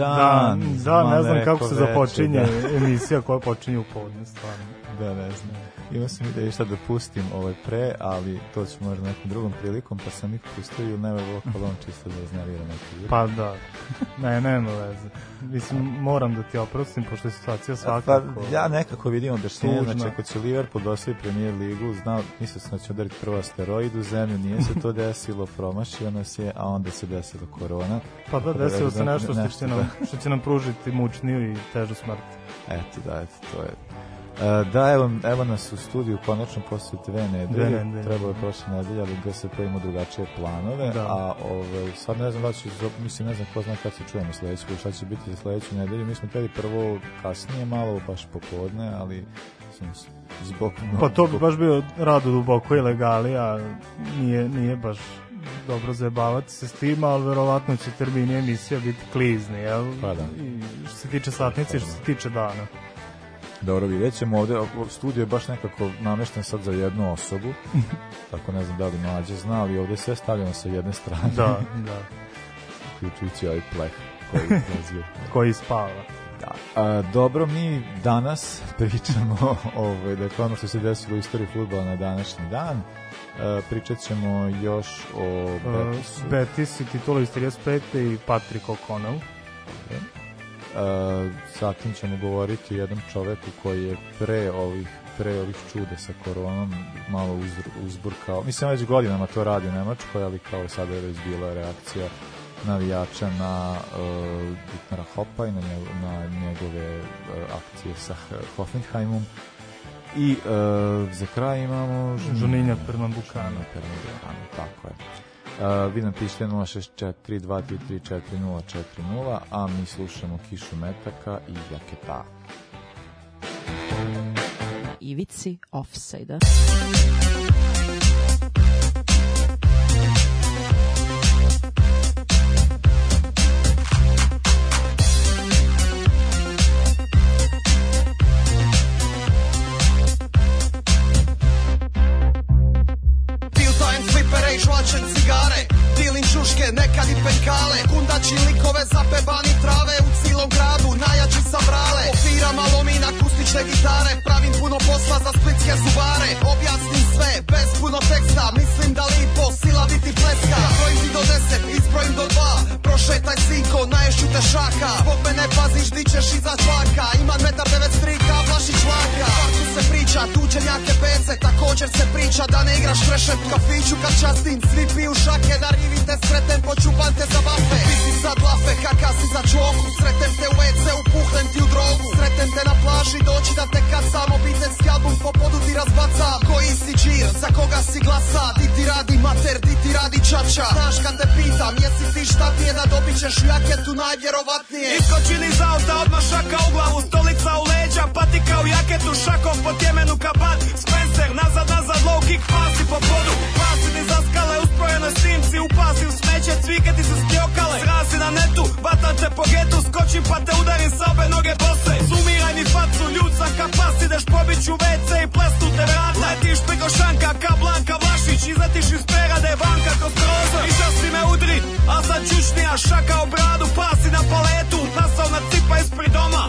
dan. da, ne znam kako se započinje da. emisija koja počinje u podne, stvarno. Da, ne znam. Imao sam ideju šta da pustim ovaj pre, ali to ću možda nekom drugom prilikom, pa sam ih pustio ili Never Walk Alone čisto da izneriram neki Pa da, ne, nema veze. Mislim, moram da ti oprostim, pošto je situacija Pa svakako... ja nekako vidim objašnjenje, tužna. znači ako će Liverpool da osvoji premijer ligu, znao, mislio sam da će udariti prvo asteroid u zemlju, nije se to desilo, promašio nas je, a onda se desila korona. Pa da, Tako desilo se da- nešto što će, nam, da. što će nam pružiti mučniju i težu smrt. Eto, da, eto, to je. E, da, evo, evo nas u studiju konačno posle dve nedelje, Dve nedelje. trebalo je prošle nedelje, ali GSP ima drugačije planove, Da. a ovaj, sad ne znam da će, mislim, ne znam ko zna kad se čujemo sledeću, šta će biti za sledeću nedelju, mi smo teli prvo kasnije malo, baš popodne, ali mislim, zbog... Pa to bi baš bio rado duboko ilegali, a nije, nije baš dobro zajebavati se s tim, ali verovatno će termini emisija biti klizni, jel? Pa da. I što se tiče satnice što se tiče dana. Dobro, vidjet ćemo ovde, studio je baš nekako namešten sad za jednu osobu, tako ne znam da li mlađe zna, ali ovde sve stavljeno sa jedne strane, Da, da. uključujući ovaj pleh koji izlazi. Koji spava. Da. A, dobro, mi danas pričamo ovaj, dakle, ono što se desilo u istoriji futbola na današnji dan. A, pričat ćemo još o Betisu. Uh, Betis i titula iz 35. i Patrick O'Connell. A, zatim ćemo govoriti o jednom čoveku koji je pre ovih pre ovih čuda sa koronom malo uz, uzburkao. Mislim, već godinama to radi u Nemačkoj, ali kao sada je već bila reakcija navijača na uh, Dietmara Hoppa i na, njeg, na njegove uh, akcije sa Hoffenheimom. I uh, za kraj imamo Žuninja Pernambucana. Žuninja Pernambucana, tako je. Uh, vi nam pišete 064 233 4040, a mi slušamo Kišu Metaka i Jaketa. Ivici offside-a. Nekad i penkale Kundači likove zapebani trave U cilom gradu, najjači sam brale Po firama lomim akustične gitare Pravim puno posla za splitske zubare. Objasnim sve, bez puno teksta Mislim da lipo, sila biti pleska. Brojim ti do deset, izbrojim do dva Prošetaj sinko, naješću te šaka. Zbog mene paziš, di ćeš iza čvaka Imam metar devet strika, vlašić laka Tu se priča, tuđenjake pece Također se priča da ne igraš trešet U kafiću kad častim, svi piju šake Da rivi te sretem, počupan te za vafe Ti si sad lafe, kaka si za čoku Sretem te u WC, upuhnem ti u drogu. Sretem te na plaži, doći da te kad sam Obiteljski album po podu ti razbaca. Koji si džir, za koga si glasa? Di ti radi mater, di ti radi čača? Znaš kad te pitam, jesi ti šta ti je da dobit ćeš u jaketu najvjerovatnije? Iskočin iz auta, odmah šaka u glavu, stolica u leđa, patika u jaketu, šakom po tjemenu kabat, Spencer, nazad, nazad, low kick, pasi po podu, pasi ni za skale, usprojene snimci, upasi u smeće, se zrasi na netu, te po getu, skočim pa te udarim sa obe noge bose, sumiraj mi facu, ljud sam kapas, ideš pobić u WC i plesnu te vrata, letiš preko šanka, ka Blanka Vlašić, izletiš iz perade, vanka kroz prozor, i si me udri, a sad čučnija, šaka u bradu, pasi na paletu, nasao na cipa ispred doma,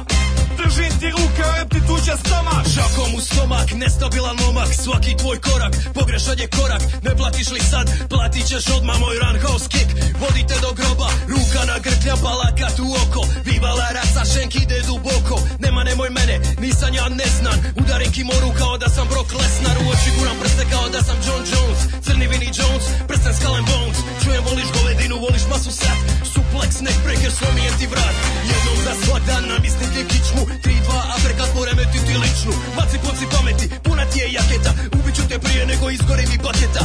Držim ti ruke, rep ti tuđe stomak Šakom u stomak, nestabilan momak. Svaki tvoj korak, pogrešan je korak. Ne platiš li sad, platit ćeš odmah moj roundhouse kick. Vodite do groba, ruka na grklja, palakat u oko. Vivala raca, šenk ide duboko. Nema nemoj mene, nisam ja neznan. Udarim kimoru kao da sam Brock Lesnar. U oči guram prste kao da sam John Jones. Crni Vinnie Jones, prsten Skull and Bones. Čujem voliš govedinu, voliš masu sat. Suplex, neckbreaker, slomijem ti vrat. Jednom za svak dan namislim ti kičmu 3-2, aperkat poremeti ti ličnu Baci punci pameti, puna ti je jaketa. Ubiću te prije nego izgori mi paketa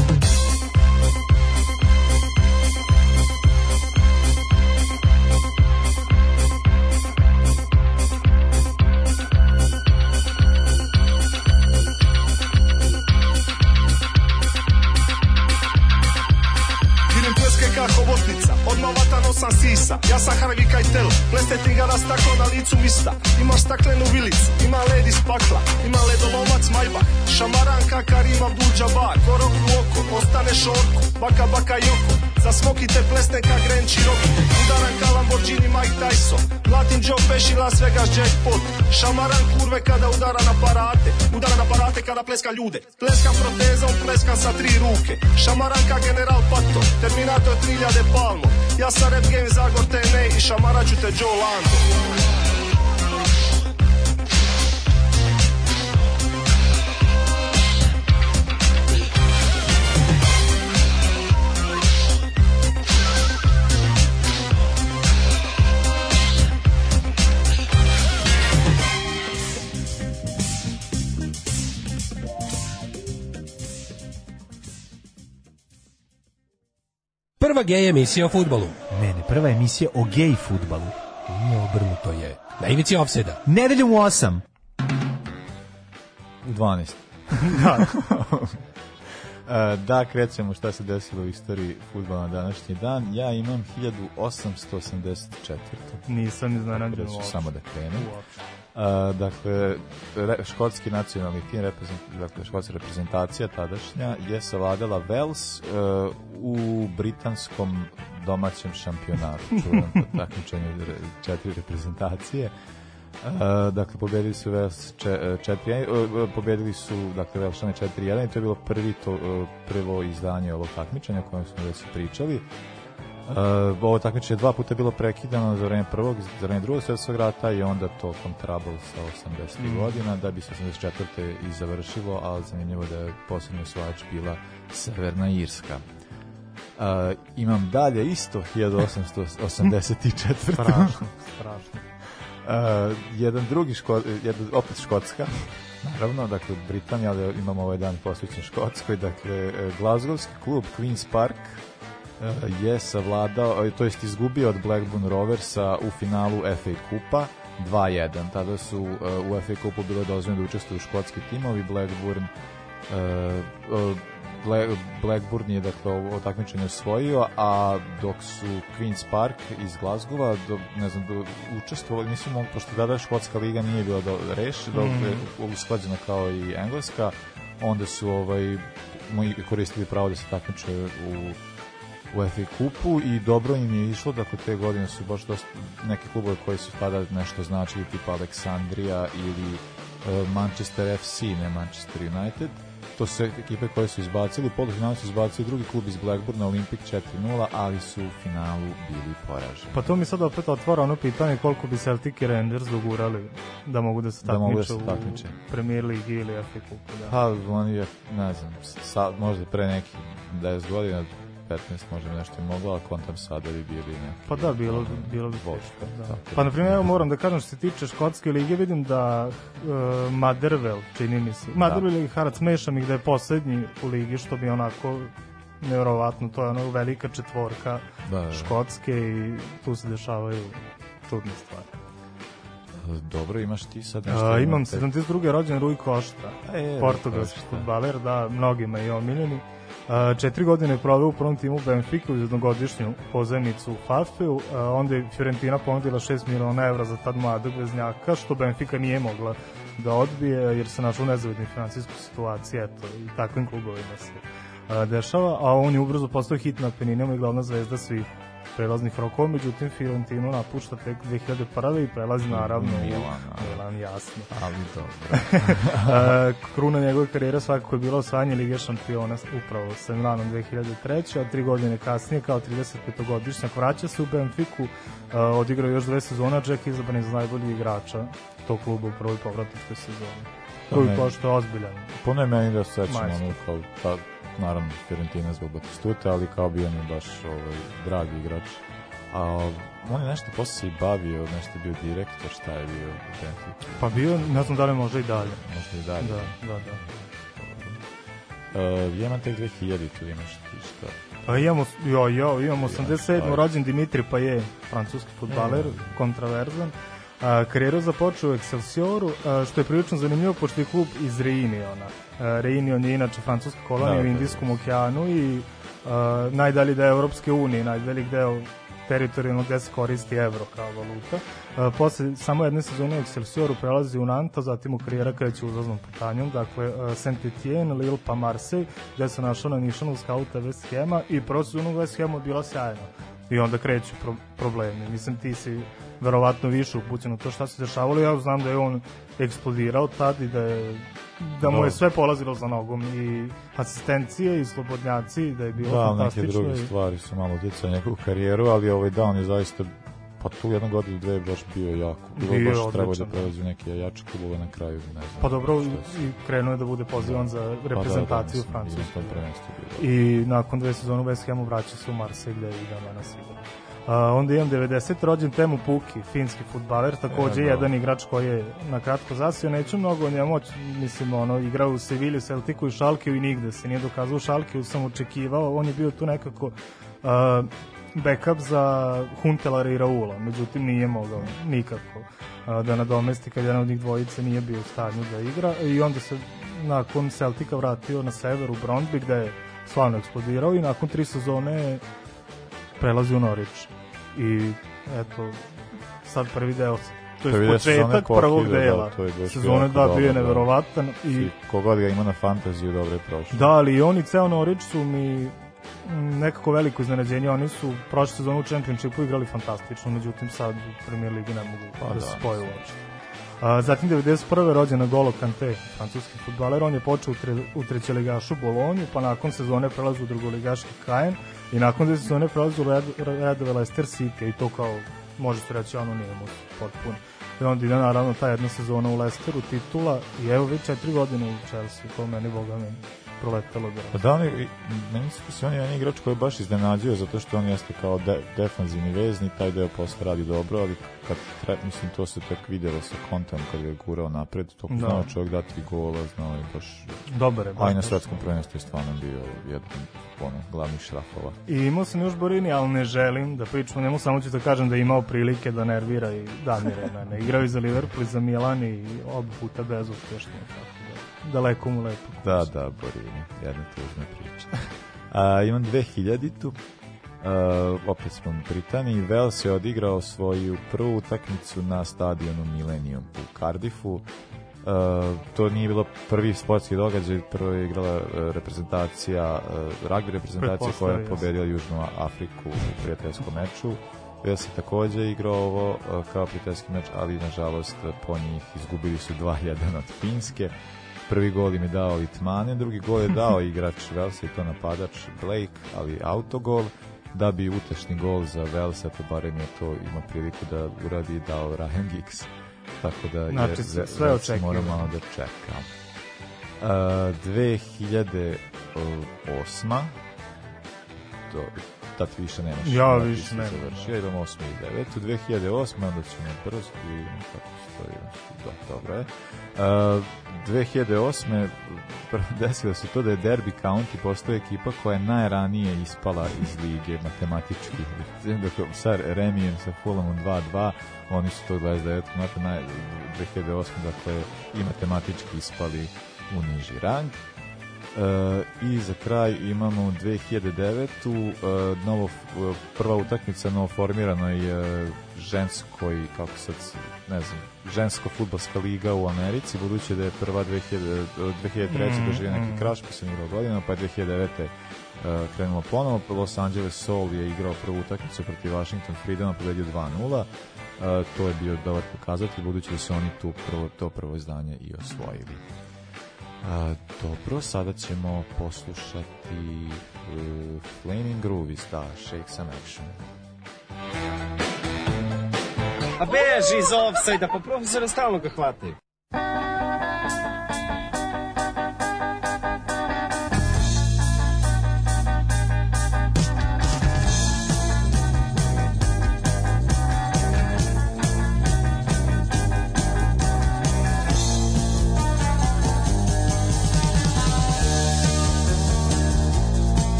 odmah vatano nosam sisa. Ja sam Harvey Keitel, pleste ti ga rastaklo na licu mista. Ima staklenu vilicu, ima led iz pakla. Ima ledolomac Maybach, šamaranka Karima Buđa bar. Korok u oko, ostane šorku, baka baka joko Za smokite plesne ka Grenči Rocky Udaran ka Lamborghini Mike Tyson. Latin Joe Pesci Las Vegas Jackpot. Šamaran kurve kada udara na parate. Udara na parate kada pleska ljude. Pleska protezom, pleska sa tri ruke. Šamaranka General Pato. Terminator 3000 Palmo. Ja sam rap game Zagor TNA I šamaraću te Joe Lando Prva gej emisija o futbolu. Ne, ne, prva emisija o gej futbalu. Ne obrnuto je. Na ivici ofseda. Nedeljom u 8. U 12. Da. E, da, krećemo šta se desilo u istoriji futbola na današnji dan. Ja imam 1884. Nisam iznenađen Reći ću uopšte. samo da krenem. A, dakle, re, škotski nacionalni tim, reprezent, dakle, škotska reprezentacija tadašnja je savladala Wales uh, u britanskom domaćem šampionatu, čuvenom takmičenju re- četiri reprezentacije. Uh, dakle, pobedili su če- četiri, uh, pobedili su, dakle, Velšane 4-1 i to je bilo prvi to, uh, prvo izdanje ovog takmičenja o kojem smo već pričali. Uh, ovo takmičenje dva puta je bilo prekidano za vreme prvog, za vreme drugog svetskog rata i onda to Trouble sa 80. Mm. godina, da bi se 84. i završilo, ali zanimljivo da je poslednji osvajač bila Severna Irska. Uh, imam dalje isto 1884. Strašno, strašno. Uh, jedan drugi ško, jedan, opet Škotska, naravno, dakle Britanija, ali imamo ovaj dan posvećen Škotskoj, dakle e, Glazgovski klub Queen's Park e, je savladao, to jest izgubio od Blackburn Roversa u finalu FA Kupa 2-1. Tada su e, u FA Kupu bilo dozvoljeno da učestvuju škotski timovi, Blackburn Bla- Blackburn je dakle ovo takmičenje osvojio, a dok su Queen's Park iz Glasgowa, do, ne znam, do, učestvovali, nisu mogli, pošto tada škotska liga nije bila do, reš, dok je usklađena kao i engleska, onda su ovaj, koristili pravo da se takmiče u u FA kupu i dobro im je išlo, dakle te godine su baš dosta neke klubove koji su tada nešto značili, tipa Aleksandrija ili e, Manchester FC, ne Manchester United. To su ekipe koje su izbacili, u polufinalu su izbacili drugi klub iz Blackburna, Olympic 4-0, ali su u finalu bili poraženi. Pa to mi sad opet otvara ono pitanje koliko bi Celtic i Rangers dogurali da mogu da se Da mogu da se takmiče takmiče. u Premier Ligi ili FA Kupu. Da. Pa oni je, ne znam, sa, možda pre neki 10 godina, 15 možda nešto i moglo, ali kontam sada bi bili neki. Pa da, bilo, bilo bi teško. Da. Pa, da. na primjer, evo moram da kažem što se tiče škotske lige, vidim da uh, Motherwell, čini mi se, Motherwell i Harac, mešam ih da je poslednji u ligi, što bi onako nevjerovatno, to je ono velika četvorka Da, da. škotske i tu se dešavaju čudne stvari. Dobro, imaš ti sad nešto? A, imam te- 72. rođen Rui Costa, A je, portugalski futbaler, da, mnogima je omiljeni. Četiri godine je proveo u prvom timu Benfica uz jednogodišnju pozajmicu u Fafeu, onda je Fiorentina ponudila 6 miliona evra za tad mladog veznjaka, što Benfica nije mogla da odbije, jer se našla u nezavidnoj finansijskoj situaciji, eto, i takvim klubovima se dešava, a on je ubrzo postao hit na peninama i glavna zvezda svih prelaznih rokova, međutim Fiorentinu napušta tek 2001. i prelazi naravno u Milan, jasno. Ali dobro. E, kruna njegove karijere svakako je bilo osvajanje Lige šampiona upravo sa Milanom 2003. a tri godine kasnije kao 35-godišnjak vraća se u Benfiku, e, odigrao još dve sezona, čak izabran za najbolji igrača tog kluba u prvoj povratničkoj sezoni. Koji pošto je ozbiljan. Puno je meni da se sećam ono kao, pa, naravno, Fiorentina zbog Batistuta, ali kao bio mi baš ovaj, dragi igrač. A on je nešto posle se i bavio, nešto je bio direktor, šta je bio Pa bio, ne znam da li može i dalje. možda i dalje. Da, da, da. Uh, ja imam tek 2000, tu imaš ti šta. Pa imamo, jo, jo, imamo 87. stvari. rođen Dimitri Paje, francuski futbaler, kontraverzan. A, karijeru započeo u Excelsioru, a, što je prilično zanimljivo, pošto je klub iz Reuniona. A, Reunion je inače francuska kolonija Da, u da, Indijskom okeanu i a, najdalji deo Evropske unije, najdalji deo teritorijalno gde se koristi evro kao valuta. Uh, posle samo jedne sezone u Excelsioru prelazi u Nantes, zatim u karijera kreće uzlaznom putanjom, dakle uh, Saint-Etienne, Lille pa Marseille, gde se našao na Nišanu skauta West Hema i u West Hemu je bila sjajna. I onda kreću pro problemi. Mislim, ti si verovatno više upućen u to šta se dešavalo. Ja znam da je on eksplodirao tad i da je da mu je Da. sve polazilo za nogom i asistencije i slobodnjaci da je bilo Da, neke fantastično. druge i- stvari su malo na njegovu karijeru, ali ovaj da, on je zaista pa tu jednu godinu, dve je baš bio jako. Bilo Bio baš trebao da da. prelazi neke jače klubove na kraju, ne znam. Pa dobro, i krenuo je da bude pozivan za Pa reprezentaciju da, da, Francuske. mislim, i bilo. I nakon dve sezone u West Hamu vraća se u Marseille i da danas igra. Uh, onda imam 90. rođen Temu Puki, finski futbaler, takođe E, da. jedan igrač koji je na kratko zasio, neću mnogo o njemu, mislim, ono, igrao u Sevilju, Celticu i Šalkiju i nigde se nije dokazao u Šalkiju, sam očekivao, on je bio tu nekako uh, backup za Huntelara i Raula, međutim nije mogao nikako da nadomesti kad jedan od njih dvojice nije bio u stanju da igra i onda se nakon Celtica vratio na sever u Brondby gde je slavno eksplodirao i nakon tri sezone prelazi u Norwich i eto sad prvi deo to je početak prvog da, dela baš sezone jako da bio je da. neverovatan i kogod ga ima na fantaziju, dobro je prošlo. Da, ali i oni ceo Norwich su mi nekako veliko iznenađenje. Oni su prošle sezonu u Championshipu igrali fantastično, međutim sad u Premier Ligi ne mogu Pa da, da, se spoje uopšte. A, zatim 91. rođen na Golo Kante, francuski futbaler, on je počeo u, tre, u trećeligašu Bolonju, pa nakon sezone prelazi u drugoligaški Caen i nakon dve sezone prelazi u red, redove Leicester City i to kao, može se reći, ono nije mu potpuno. I onda ide naravno ta jedna sezona u Leicesteru, titula i evo već četiri godine u Chelsea, to meni, boga mi, proletelo da... Pa da, je, meni se on je jedan igrač koji je baš iznenađuje zato što on jeste kao de, defanzivni vezni, taj deo posle radi dobro, ali kad tre, mislim, to se tek videlo sa kontom kad je gurao napred, to Da. znao čovjek dati gola, znao je baš... Dobar je. A i na svetskom prvenstvu je stvarno bio jedan ono, glavnih šrafova. I imao sam još Borini, ali ne želim da pričam njemu, samo ću da kažem da je imao prilike da nervira i damire mene. Igrao i za Liverpool i za Milan i oba puta bezuspešno. Tako daleko mu lepo. Da, da, Borini, jedna tužna priča. A, imam 2000-tu, Uh, opet smo u Britaniji. Wales je odigrao svoju prvu utakmicu na stadionu Millennium u Cardiffu. Uh, to nije bilo prvi sportski događaj, prvo je igrala uh, reprezentacija, uh, rugby reprezentacija koja je sam. pobedila Južnu Afriku u prijateljskom meču. Wales je takođe igrao ovo uh, kao prijateljski meč, ali nažalost po njih izgubili su 2-1 od Finske. Prvi gol im je dao Litmanen, drugi gol je dao igrač Velsa i to napadač Blake, ali autogol da bi utešni gol za Velsa, pa barem je to ima priliku da uradi i dao Ryan Giggs. Tako da Znači, je sve- Ve- sve mora malo da čeka. Uh, 2008 to, tad više nemaš. Ja više nemam, završio, da. idemo 8 i 9. 2008. onda ćemo brzo da vidimo kako stoji. Da, dobro je. Uh, 2008. prvo desilo se to da je Derby County postao ekipa koja je najranije ispala iz lige matematički. Dakle, sa Remijem, sa Fulhamom 2-2, oni su to 29. mata naj, 2008. dakle i matematički ispali u niži rang. I za kraj imamo 2009. E, novo, prva utakmica novoformiranoj e, ženskoj, kako sad, ne znam, žensko-futbalska liga u Americi, budući da je prva 2000, 2003. Mm, doživio neki mm. kraš, pa sam igrao godina, pa je 2009. e, krenulo ponovo. Los Angeles Soul je igrao prvu utakmicu protiv Washington Freedoma, pobedio 2-0. E, to je bio dobar pokazatelj, budući da su oni tu prvo, to prvo izdanje i osvojili. A, dobro, sada ćemo poslušati uh, Flaming Groovies, da, Shake Some Action. A beži iz offside-a, pa profesora stalno ga hvataju.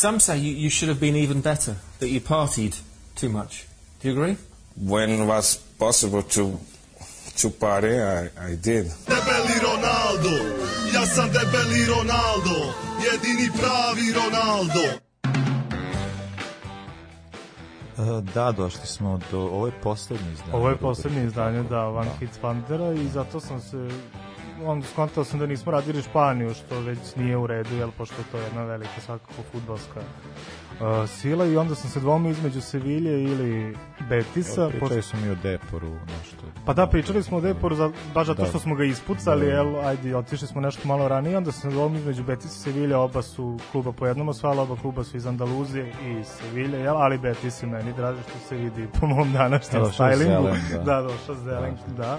Some say you, you should have been even better, that you partied too much. Do you agree? When it was possible to to party, I, I did. Debeli Ronaldo, ja sam debeli Ronaldo, jedini pravi Ronaldo. Da, došli smo do... Ovo je poslednje izdanje. Ovo je poslednje izdanje, da, One Hits Wondera i zato sam se on skontao sam da nismo radili Španiju, što već nije u redu, jel, pošto je to jedna velika svakako futbalska uh, sila i onda sam se dvomio između Sevilje ili Betisa. Evo, Pričali smo mi o Deporu, nešto. Pa da, pričali smo o Deporu, za, baš zato Da. što smo ga ispucali, Da. jel, ajde, otišli smo nešto malo ranije, onda sam se dvomio između Betisa i Sevilje, oba su kluba po jednom osvajala, oba kluba su iz Andaluzije i Sevilje, jel, ali Betis je meni draže što se vidi po mom današnjem je stylingu. zelen, da. da, došao zelen, da,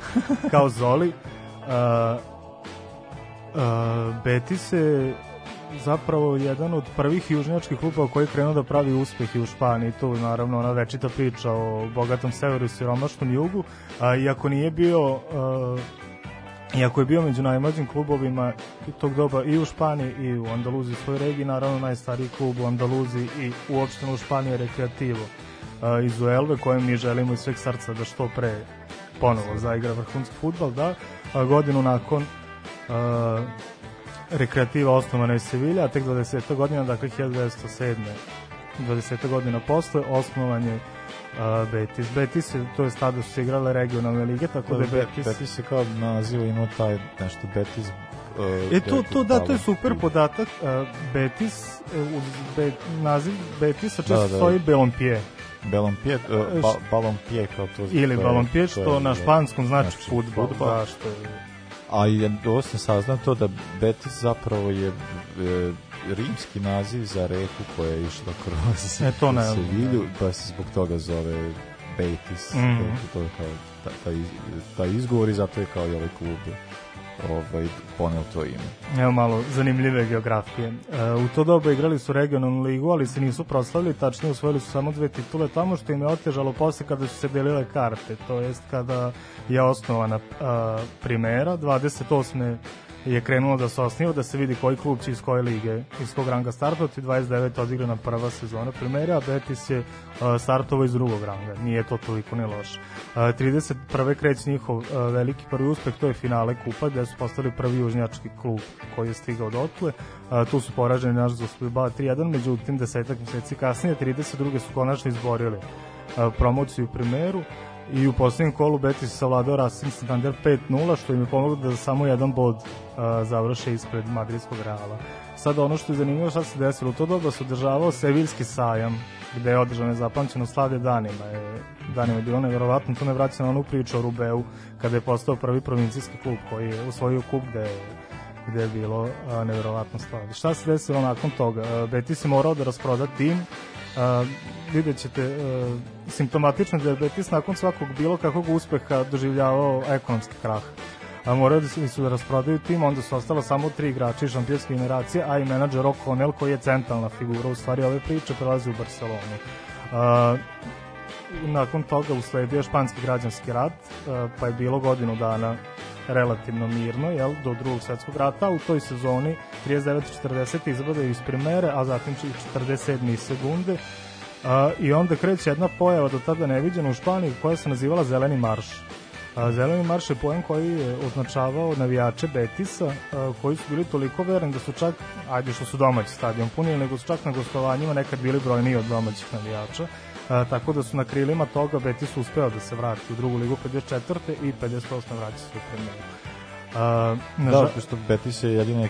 kao Zoli. Uh, Betis je zapravo jedan od prvih južnjačkih klubova koji je krenuo da pravi uspeh i u Španiji. Tu naravno ona večita priča o bogatom severu i siromašnom jugu. A, iako nije bio uh, Iako je bio među najmlađim klubovima tog doba i u Španiji i u Andaluziji svoj regiji, naravno najstariji klub u Andaluziji i uopšteno u Španiji Rekreativo uh, iz Uelve, kojem mi želimo iz sveg srca da što pre ponovo zaigra vrhunski futbal, da. A, godinu nakon uh, rekreativa osnovana je Sevilja, a tek 20. godina, dakle 1907. 20. godina posle, osnovan je uh, Betis. Betis je, to je tada su se igrale regionalne lige, tako da je Betis... Betis je kao naziva imao taj nešto Betis uh, E to, Betis to, da, to je super podatak. Uh, Betis, uh, uz be, naziv Betisa često Da, da. stoji Belonpie. Ballonpied, uh, ba, Ballonpied kao to. Ili to je- Ballonpied, to što je- na španskom znači znači futbol. fudbal. Da, što je A i ovo sam saznao to da Betis zapravo je e, rimski naziv za reku koja je išla kroz E, to ne Sevilju, pa se zbog toga zove Betis. Mhm. To, to je kao ta, taj, taj izgovor i zato je kao i ovaj klub ovaj, poneo to ime. Evo malo zanimljive geografije. E, u to doba igrali su regionalnu ligu, ali se nisu proslavili, tačnije usvojili su samo dve titule tamo što im je otežalo posle kada su se delile karte, to jest kada je osnovana a, primera, 28 je krenulo da se osniva, da se vidi koji klub će iz koje lige, iz kog ranga startovati, 29. odigrana prva sezona primera, a Betis je a, startovao iz drugog ranga, nije to toliko ne loše. A, 31. kreće njihov a, veliki prvi uspeh, to je finale kupa, gde su postali prvi južnjački klub koji je stigao dotle, a, tu su poraženi naš za Bilbao 3-1, međutim desetak meseci kasnije, 32. su konačno izborili promociju u primeru, i u poslednjem kolu Betis savladao Racing Santander 5-0, što im je pomoglo da samo jedan bod uh, završe ispred madridskog Reala. Sad ono što je zanimljivo šta se desilo, u to doba se održavao Seviljski sajam, gde je održano nezapamćeno slavlje danima. Je, danima je bilo nevjerovatno, to ne vraća na onu priču o Rubeu, kada je postao prvi provincijski klub koji je usvojio kup gde je gde je bilo a, neverovatno slavlje. Šta se desilo nakon toga? A, Betis je morao da rasproda tim, a, vidjet ćete a, simptomatično da je Betis nakon svakog bilo kakvog uspeha doživljavao ekonomski krah. A morali su, su da rasprodaju tim, onda su ostalo samo tri igrača iz šampionske generacije, a i menadžer O'Connell koji je centralna figura u stvari ove priče prelazi u Barcelonu. A, nakon toga usledio španski građanski rat, a, pa je bilo godinu dana relativno mirno, jel, do drugog svetskog rata, u toj sezoni 39-40 izbada iz primere, a zatim i 47 iz segunde, a, i onda kreće jedna pojava do tada neviđena u Španiji koja se nazivala Zeleni marš. A, Zeleni marš je pojem koji je označavao navijače Betisa, a, koji su bili toliko vereni da su čak, ajde što su domaći stadion punili, nego su čak na gostovanjima nekad bili brojniji od domaćih navijača. A, tako da su na krilima toga Betis uspeo da se vrati u drugu ligu 54. i 58. vraća se u premijeru. A, Da, žal- pošto Betis je jedini,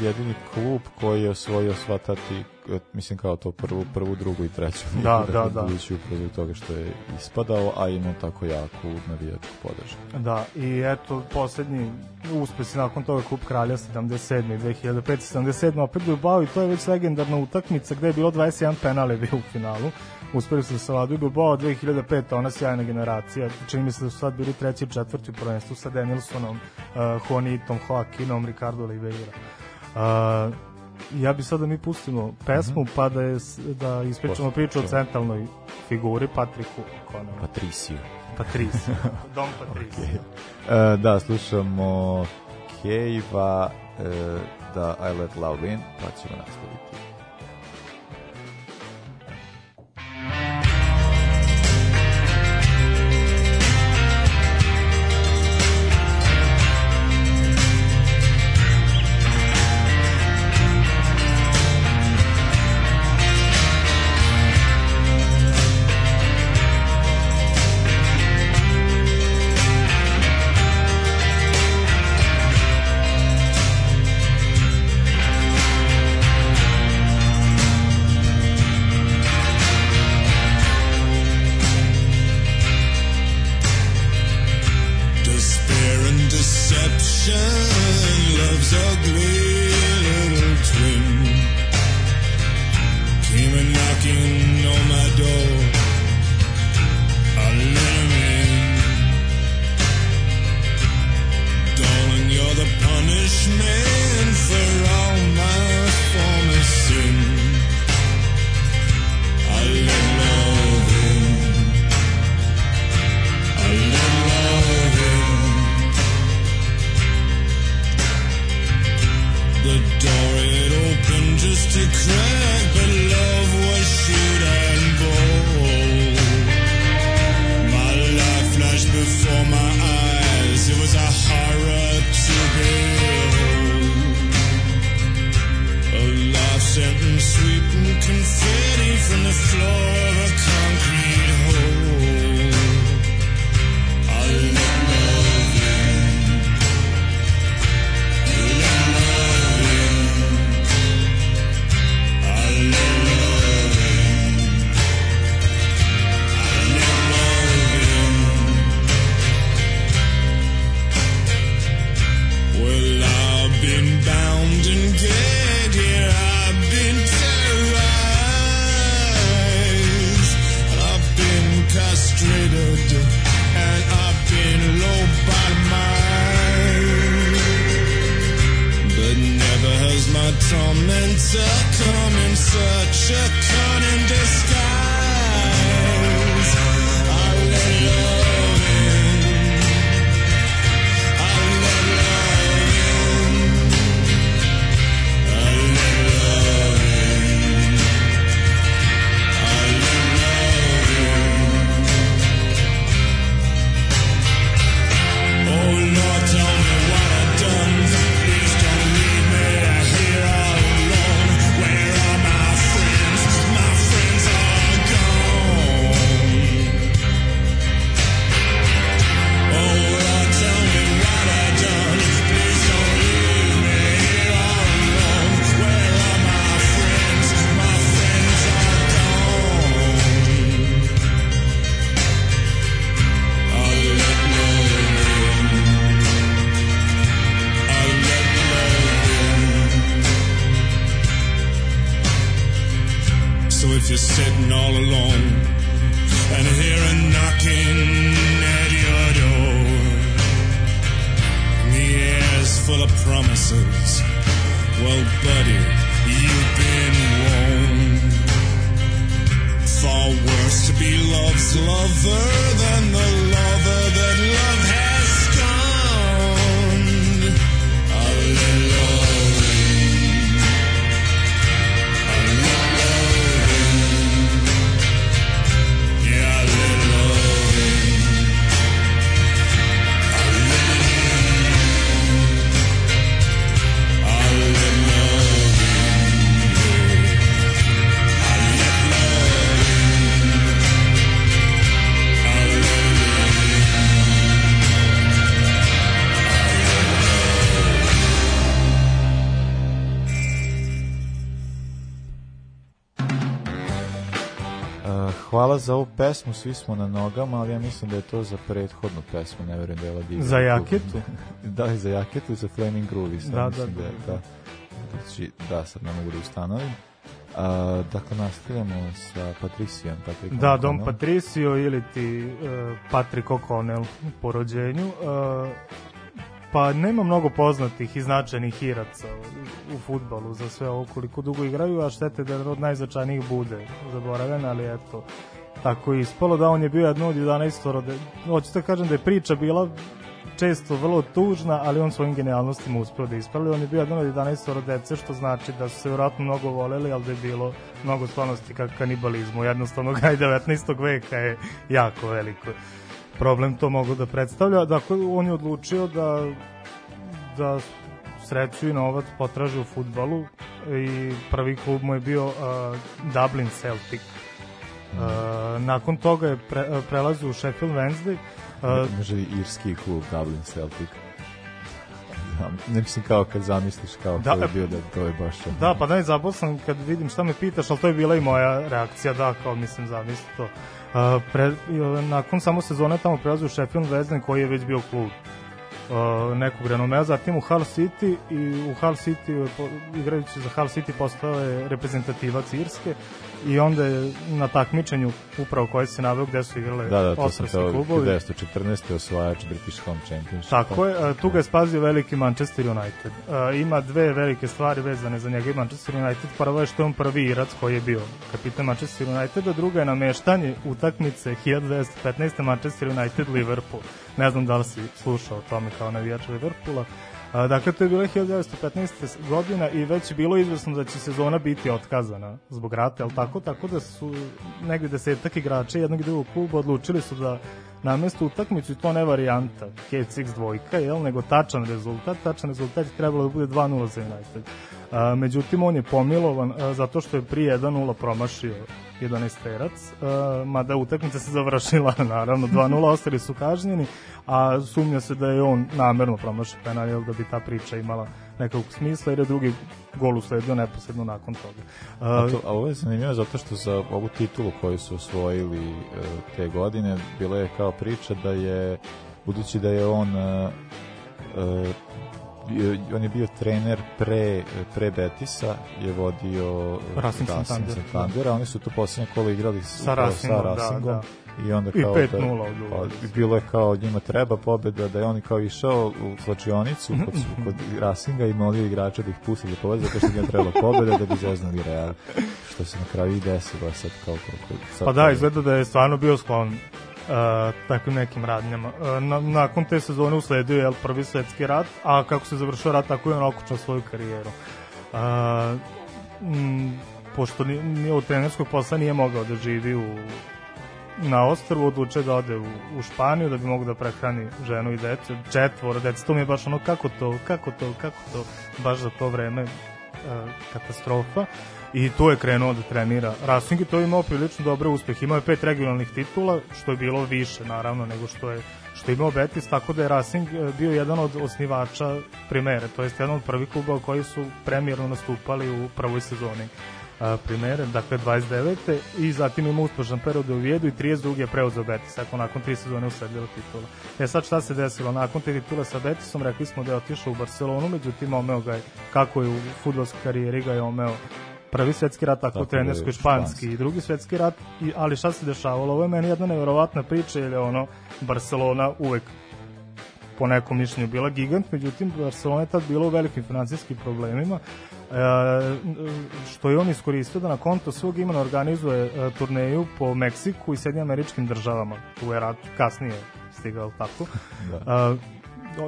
jedini klub koji je osvojio sva ta ti, mislim kao to prvu, prvu, drugu i treću. Da, da, dakle, da. Budući upravo toga što je ispadao, a imao tako jaku navijačku podršku. Da, i eto, poslednji uspesi nakon toga Kup Kralja 77. 2005. 77. opet Bilbao i to je već legendarna utakmica gde je bilo 21 penal je bio u finalu. Uspeli su da se vladuju Bilbao 2005. ona sjajna generacija. Čini mi se da su sad bili treći i četvrti u prvenstvu sa Danielsonom, uh, Juanitom, Joaquinom, Ricardo Oliveira. Uh, ja bi sad da mi pustimo pesmu Mhm. pa da, je, da ispričamo priču o centralnoj figuri Patriku Konovu. Patriciju. Patricio. Dom Patricio. E, da, slušamo Kejva, e, da I Let Love In, pa ćemo nastaviti. Hvala za ovu pesmu, svi smo na nogama, ali ja mislim da je to za prethodnu pesmu, ne verujem da je ova. Za jaketu? da, i za jaketu i za Flaming Groovy. Sad Da, mislim da, je, da. da. Znači, da, sad ne mogu da ustanovim. Uh, dakle, nastavljamo sa Patricijom. Patrikom Da, Dom. Patricio ili ti uh, Patrick O'Connell po rođenju. Uh, pa nema mnogo poznatih i značajnih iraca u, u futbalu za sve ovo koliko dugo igraju, a štete da od najznačajnijih bude zaboravljen, ali eto, tako je ispalo da on je bio jedno od 11 rode. Hoću da kažem da je priča bila često vrlo tužna, ali on svojim genijalnostima uspeo da ispravi. On je bio jedan od 11 dece, što znači da su se vjerojatno mnogo voleli, ali da je bilo mnogo sklonosti ka kanibalizmu. Jednostavno, gaj 19. veka je jako veliko problem to mogu da predstavlja. Dakle, on je odlučio da da sreću i novac potraži u futbalu i prvi klub mu je bio uh, Dublin Celtic. Uh, nakon toga je pre, uh, u Sheffield Wednesday. Uh, Može li irski klub Dublin Celtic? Ne mislim kao kad zamisliš kao Da, ko je bio da to je baš... ono- Da, pa da, sam kad vidim šta me pitaš, ali to je bila i moja reakcija, da, kao mislim, zamisli to. Uh, pre, i, uh, nakon samo sezone tamo prelazi u Sheffield Wednesday koji je već bio klub uh, nekog renomea, zatim u Hull City i u Hull City, igrajući za Hull City postao je reprezentativac Irske i onda je na takmičenju upravo koje se naveo gde su igrale Da, da, to sam klubovi. 1914. osvajač British Home Championship. Tako je, a, tu ga je spazio veliki Manchester United. A, Ima dve velike stvari vezane za njega i Manchester United. Prvo je što je on prvi Irac koji je bio kapitan Manchester Uniteda, druga je nameštanje utakmice 1915. Manchester United Liverpool. Ne znam da li si slušao o tome kao navijač Liverpoola. A, dakle, to je bilo 1915. godina i već je bilo izvesno da će sezona biti otkazana zbog rata, jel tako? Tako da su negde desetak igrača jednog i drugog kluba odlučili su da namesto utakmicu i to ne varijanta KCX dvojka, jel, nego tačan rezultat. Tačan rezultat je trebalo da bude 2-0 za United. A, međutim, on je pomilovan a, zato što je prije 1-0 promašio 11 terac, a, mada utakmica se završila, naravno, 2-0, ostali su kažnjeni, a sumnja se da je on namerno promašio penal, jel, da bi ta priča imala nekog smisla, jer je drugi gol usledio neposredno nakon toga. A, to, a ovo je zanimljivo zato što za ovu titulu koju su osvojili e, te godine, bila je kao priča da je, budući da je on e, e, bio- on je bio trener pre, pre Betisa, je vodio e, Racing Santander, Santander, a oni su to posljednje kolo igrali Sa Racingom, da, Racingom. da. i onda I kao 5:0 da, pa, bilo je kao njima treba pobeda da je on kao išao u slačionicu kod, kod Racinga i molio igrača da ih puste da pobede zato što njima trebala pobeda da bi zeznali Real. Što se na kraju i desilo sad kao koliko sad Pa da, izgleda da je stvarno bio sklon uh, takvim nekim radnjama. Uh, na, nakon te sezone usledio je prvi svetski rat, a kako se završio rat, tako je on okučao svoju karijeru. Uh, m, pošto ni, ni od trenerskog posla nije mogao da živi u na ostrvu odlučio da ode u, u Španiju da bi mogo da prehrani ženu i decu, četvoro dece, to mi je baš ono kako to, kako to, kako to, baš za to vreme e, katastrofa i tu je krenuo da trenira Racing i to je imao prilično dobre uspehe. Imao je pet regionalnih titula, što je bilo više naravno nego što je što je imao Betis, tako da je Racing e, bio jedan od osnivača primere, to jest jedan od prvih klubova koji su premijerno nastupali u prvoj sezoni a, primere, dakle 29. i zatim ima uspešan period u Vijedu i 32. je preuzeo Betis, ako nakon tri sezone usledila titula. E sad šta se desilo? Nakon te titule sa Betisom rekli smo da je otišao u Barcelonu, međutim omeo ga je, kako je u futbolskoj karijeri ga je omeo prvi svetski rat, tako, Tako trenersko i španski. španski i drugi svetski rat, i, ali šta se dešavalo? Ovo je meni jedna neverovatna priča, jer je ono Barcelona uvek po nekom mišljenju bila gigant, međutim Barcelona je tad bila u velikim financijskim problemima, e, što je on iskoristio da na konto svog imena organizuje e, turneju po Meksiku i Sjedinjim američkim državama. Tu je rat kasnije stigao tako. Da.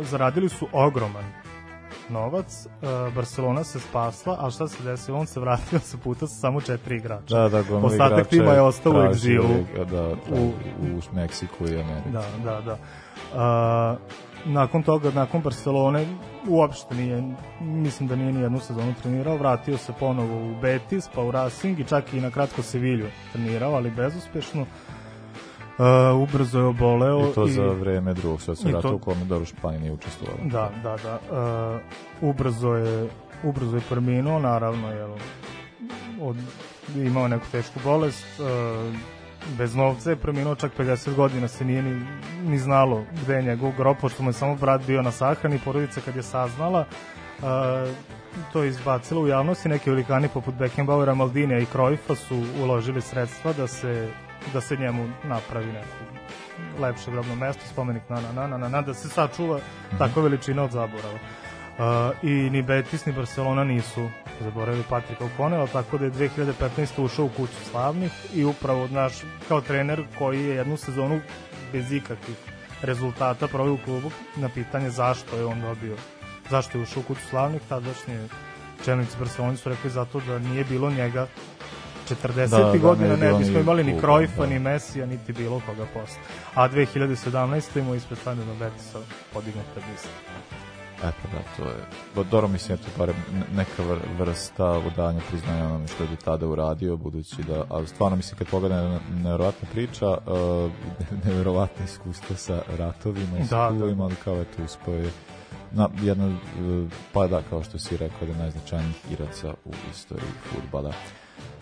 E, zaradili su ogroman novac, e, Barcelona se spasla, a šta se desilo? On se vratio sa puta sa samo četiri igrača. Da, da, gomila Ostatak tima je ostao u egzilu. je, Da, u, u, Meksiku i Americi. Da, da, da. A, nakon toga, nakon Barcelone, uopšte nije, mislim da nije ni jednu sezonu trenirao, vratio se ponovo u Betis, pa u Racing i čak i na kratko Sevilju trenirao, ali bezuspešno. Uh, ubrzo je oboleo. I to za vreme drugog svetskog i rata u kome dobro Španija nije učestvovala. Da, da, da. Uh, ubrzo je ubrzo je preminuo, naravno, jel, od, imao neku tešku bolest, uh, bez novca je preminuo čak 50 godina, se nije ni, ni znalo gde je njegov grob, pošto mu je samo brat bio na sahrani, porodica kad je saznala, uh, to je izbacilo u javnosti, neki velikani poput Beckenbauera, Maldinija i Cruyffa su uložili sredstva da se, da se njemu napravi neku lepše grobno mesto, spomenik na na na na na, na da se sačuva takva veličina od zaborava. Uh, I ni Betis ni Barcelona nisu zaboravili Patrika O'Connella, tako da je 2015. ušao u kuću slavnih i upravo naš kao trener koji je jednu sezonu bez ikakvih rezultata proveo u klubu na pitanje zašto je on dobio zašto je ušao u kuću slavnih tadašnje čelnici Barcelona su rekli zato da nije bilo njega 40. Da, da, godina ne ne bismo imali ni Cruyffa, da. ni Mesija, niti bilo koga posle. A 2017. imao ispred Standarda Betisa podignuta lista. Eto da, to je, do, dobro mislim, eto, barem ne- neka vr- vrsta odanja priznanja onome što je do tada uradio, budući da, ali stvarno mislim, kad pogledam ne, nevjerovatna priča, uh, nevjerovatno iskustvo sa ratovima i Da, da. klubovima, ali kao eto, uspeo je na jedna, uh, pa da, kao što si rekao, jedan od najznačajnijih igraca u istoriji futbala.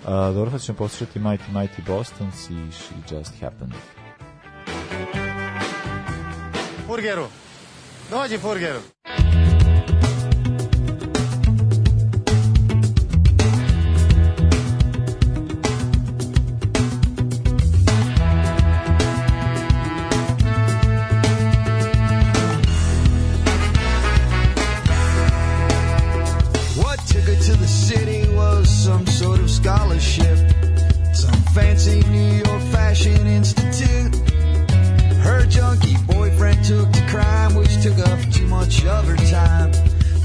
Uh, dobro, sad ćemo poslušati Mighty Mighty Bostons i She Just Happened. Burgeru, Dođi, Furger. What Fashion Institute. Her junkie boyfriend took to crime, which took up too much of her time.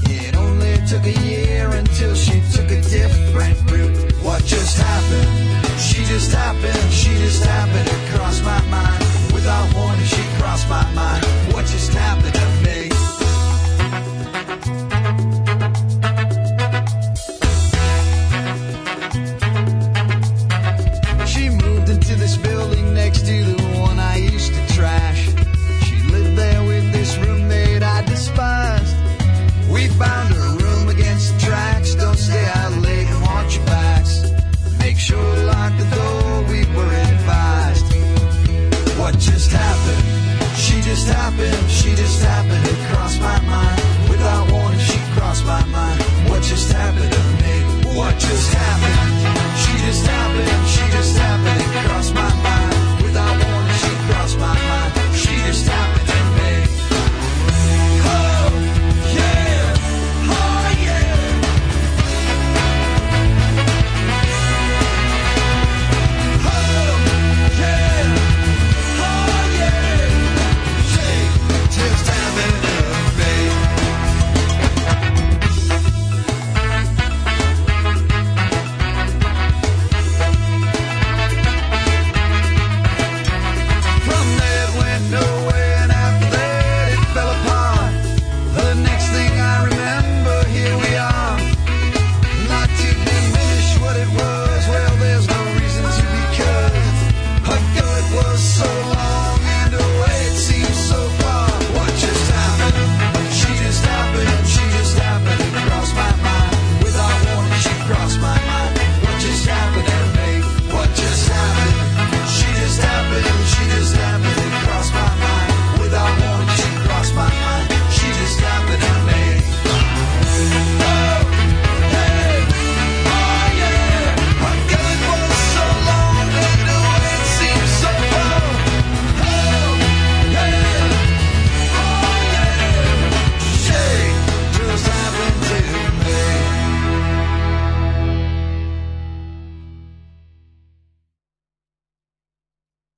It only took a year until she took a different route. What just happened? She just happened, she just happened to cross my mind. Without warning, she crossed my mind.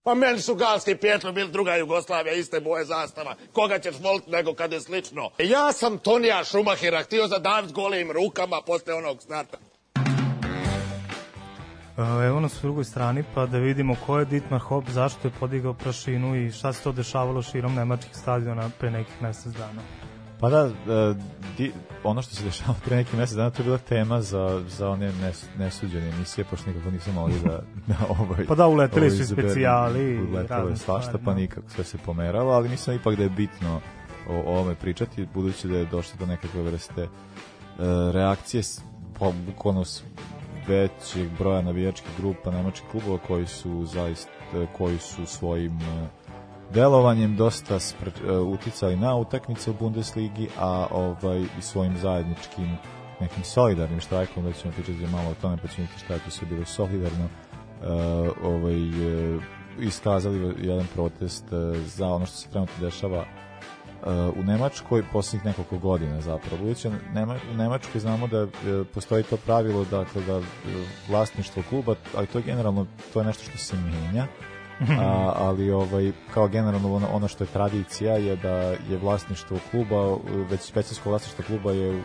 Pa meni su Galski Pietro bili druga Jugoslavija, iste boje zastava. Koga ćeš voliti nego kad je slično? Ja sam Tonija Šumahira htio zadaviti golim rukama posle onog starta. E, Evo nas u drugoj strani, pa da vidimo ko je Dietmar Hopp, zašto je podigao prašinu i šta se to dešavalo širom nemačkih stadiona pre nekih mesec dana. Pa da, e, di, ono što se dešava pre neki mesec dana, to je bila tema za, za one nes, nesuđene emisije, pošto nikako nisu mogli da, da ovaj, Pa da, uleteli su i izaberu. specijali i Uletelo je svašta, pa da. nikako sve se pomeralo, ali mislim ipak da je bitno o, o ovome pričati, budući da je došlo do nekakve vrste e, reakcije, s- pa bukvalno većeg broja navijačkih grupa nemačkih klubova koji su zaista koji su svojim e, delovanjem dosta spre, uticali na utakmice u Bundesligi, a ovaj i svojim zajedničkim nekim solidarnim štrajkom, da ćemo pričati malo o tome, pa ćemo vidjeti šta je to sve bilo solidarno, e, ovaj, e, iskazali jedan protest e, za ono što se trenutno dešava u Nemačkoj posljednjih nekoliko godina zapravo. Da Nema, u Nemačkoj znamo da postoji to pravilo dakle, da vlasništvo kluba, ali to je generalno to je nešto što se menja, a, ali ovaj kao generalno ono, ono što je tradicija je da je vlasništvo kluba već većinsko vlasništvo kluba je u,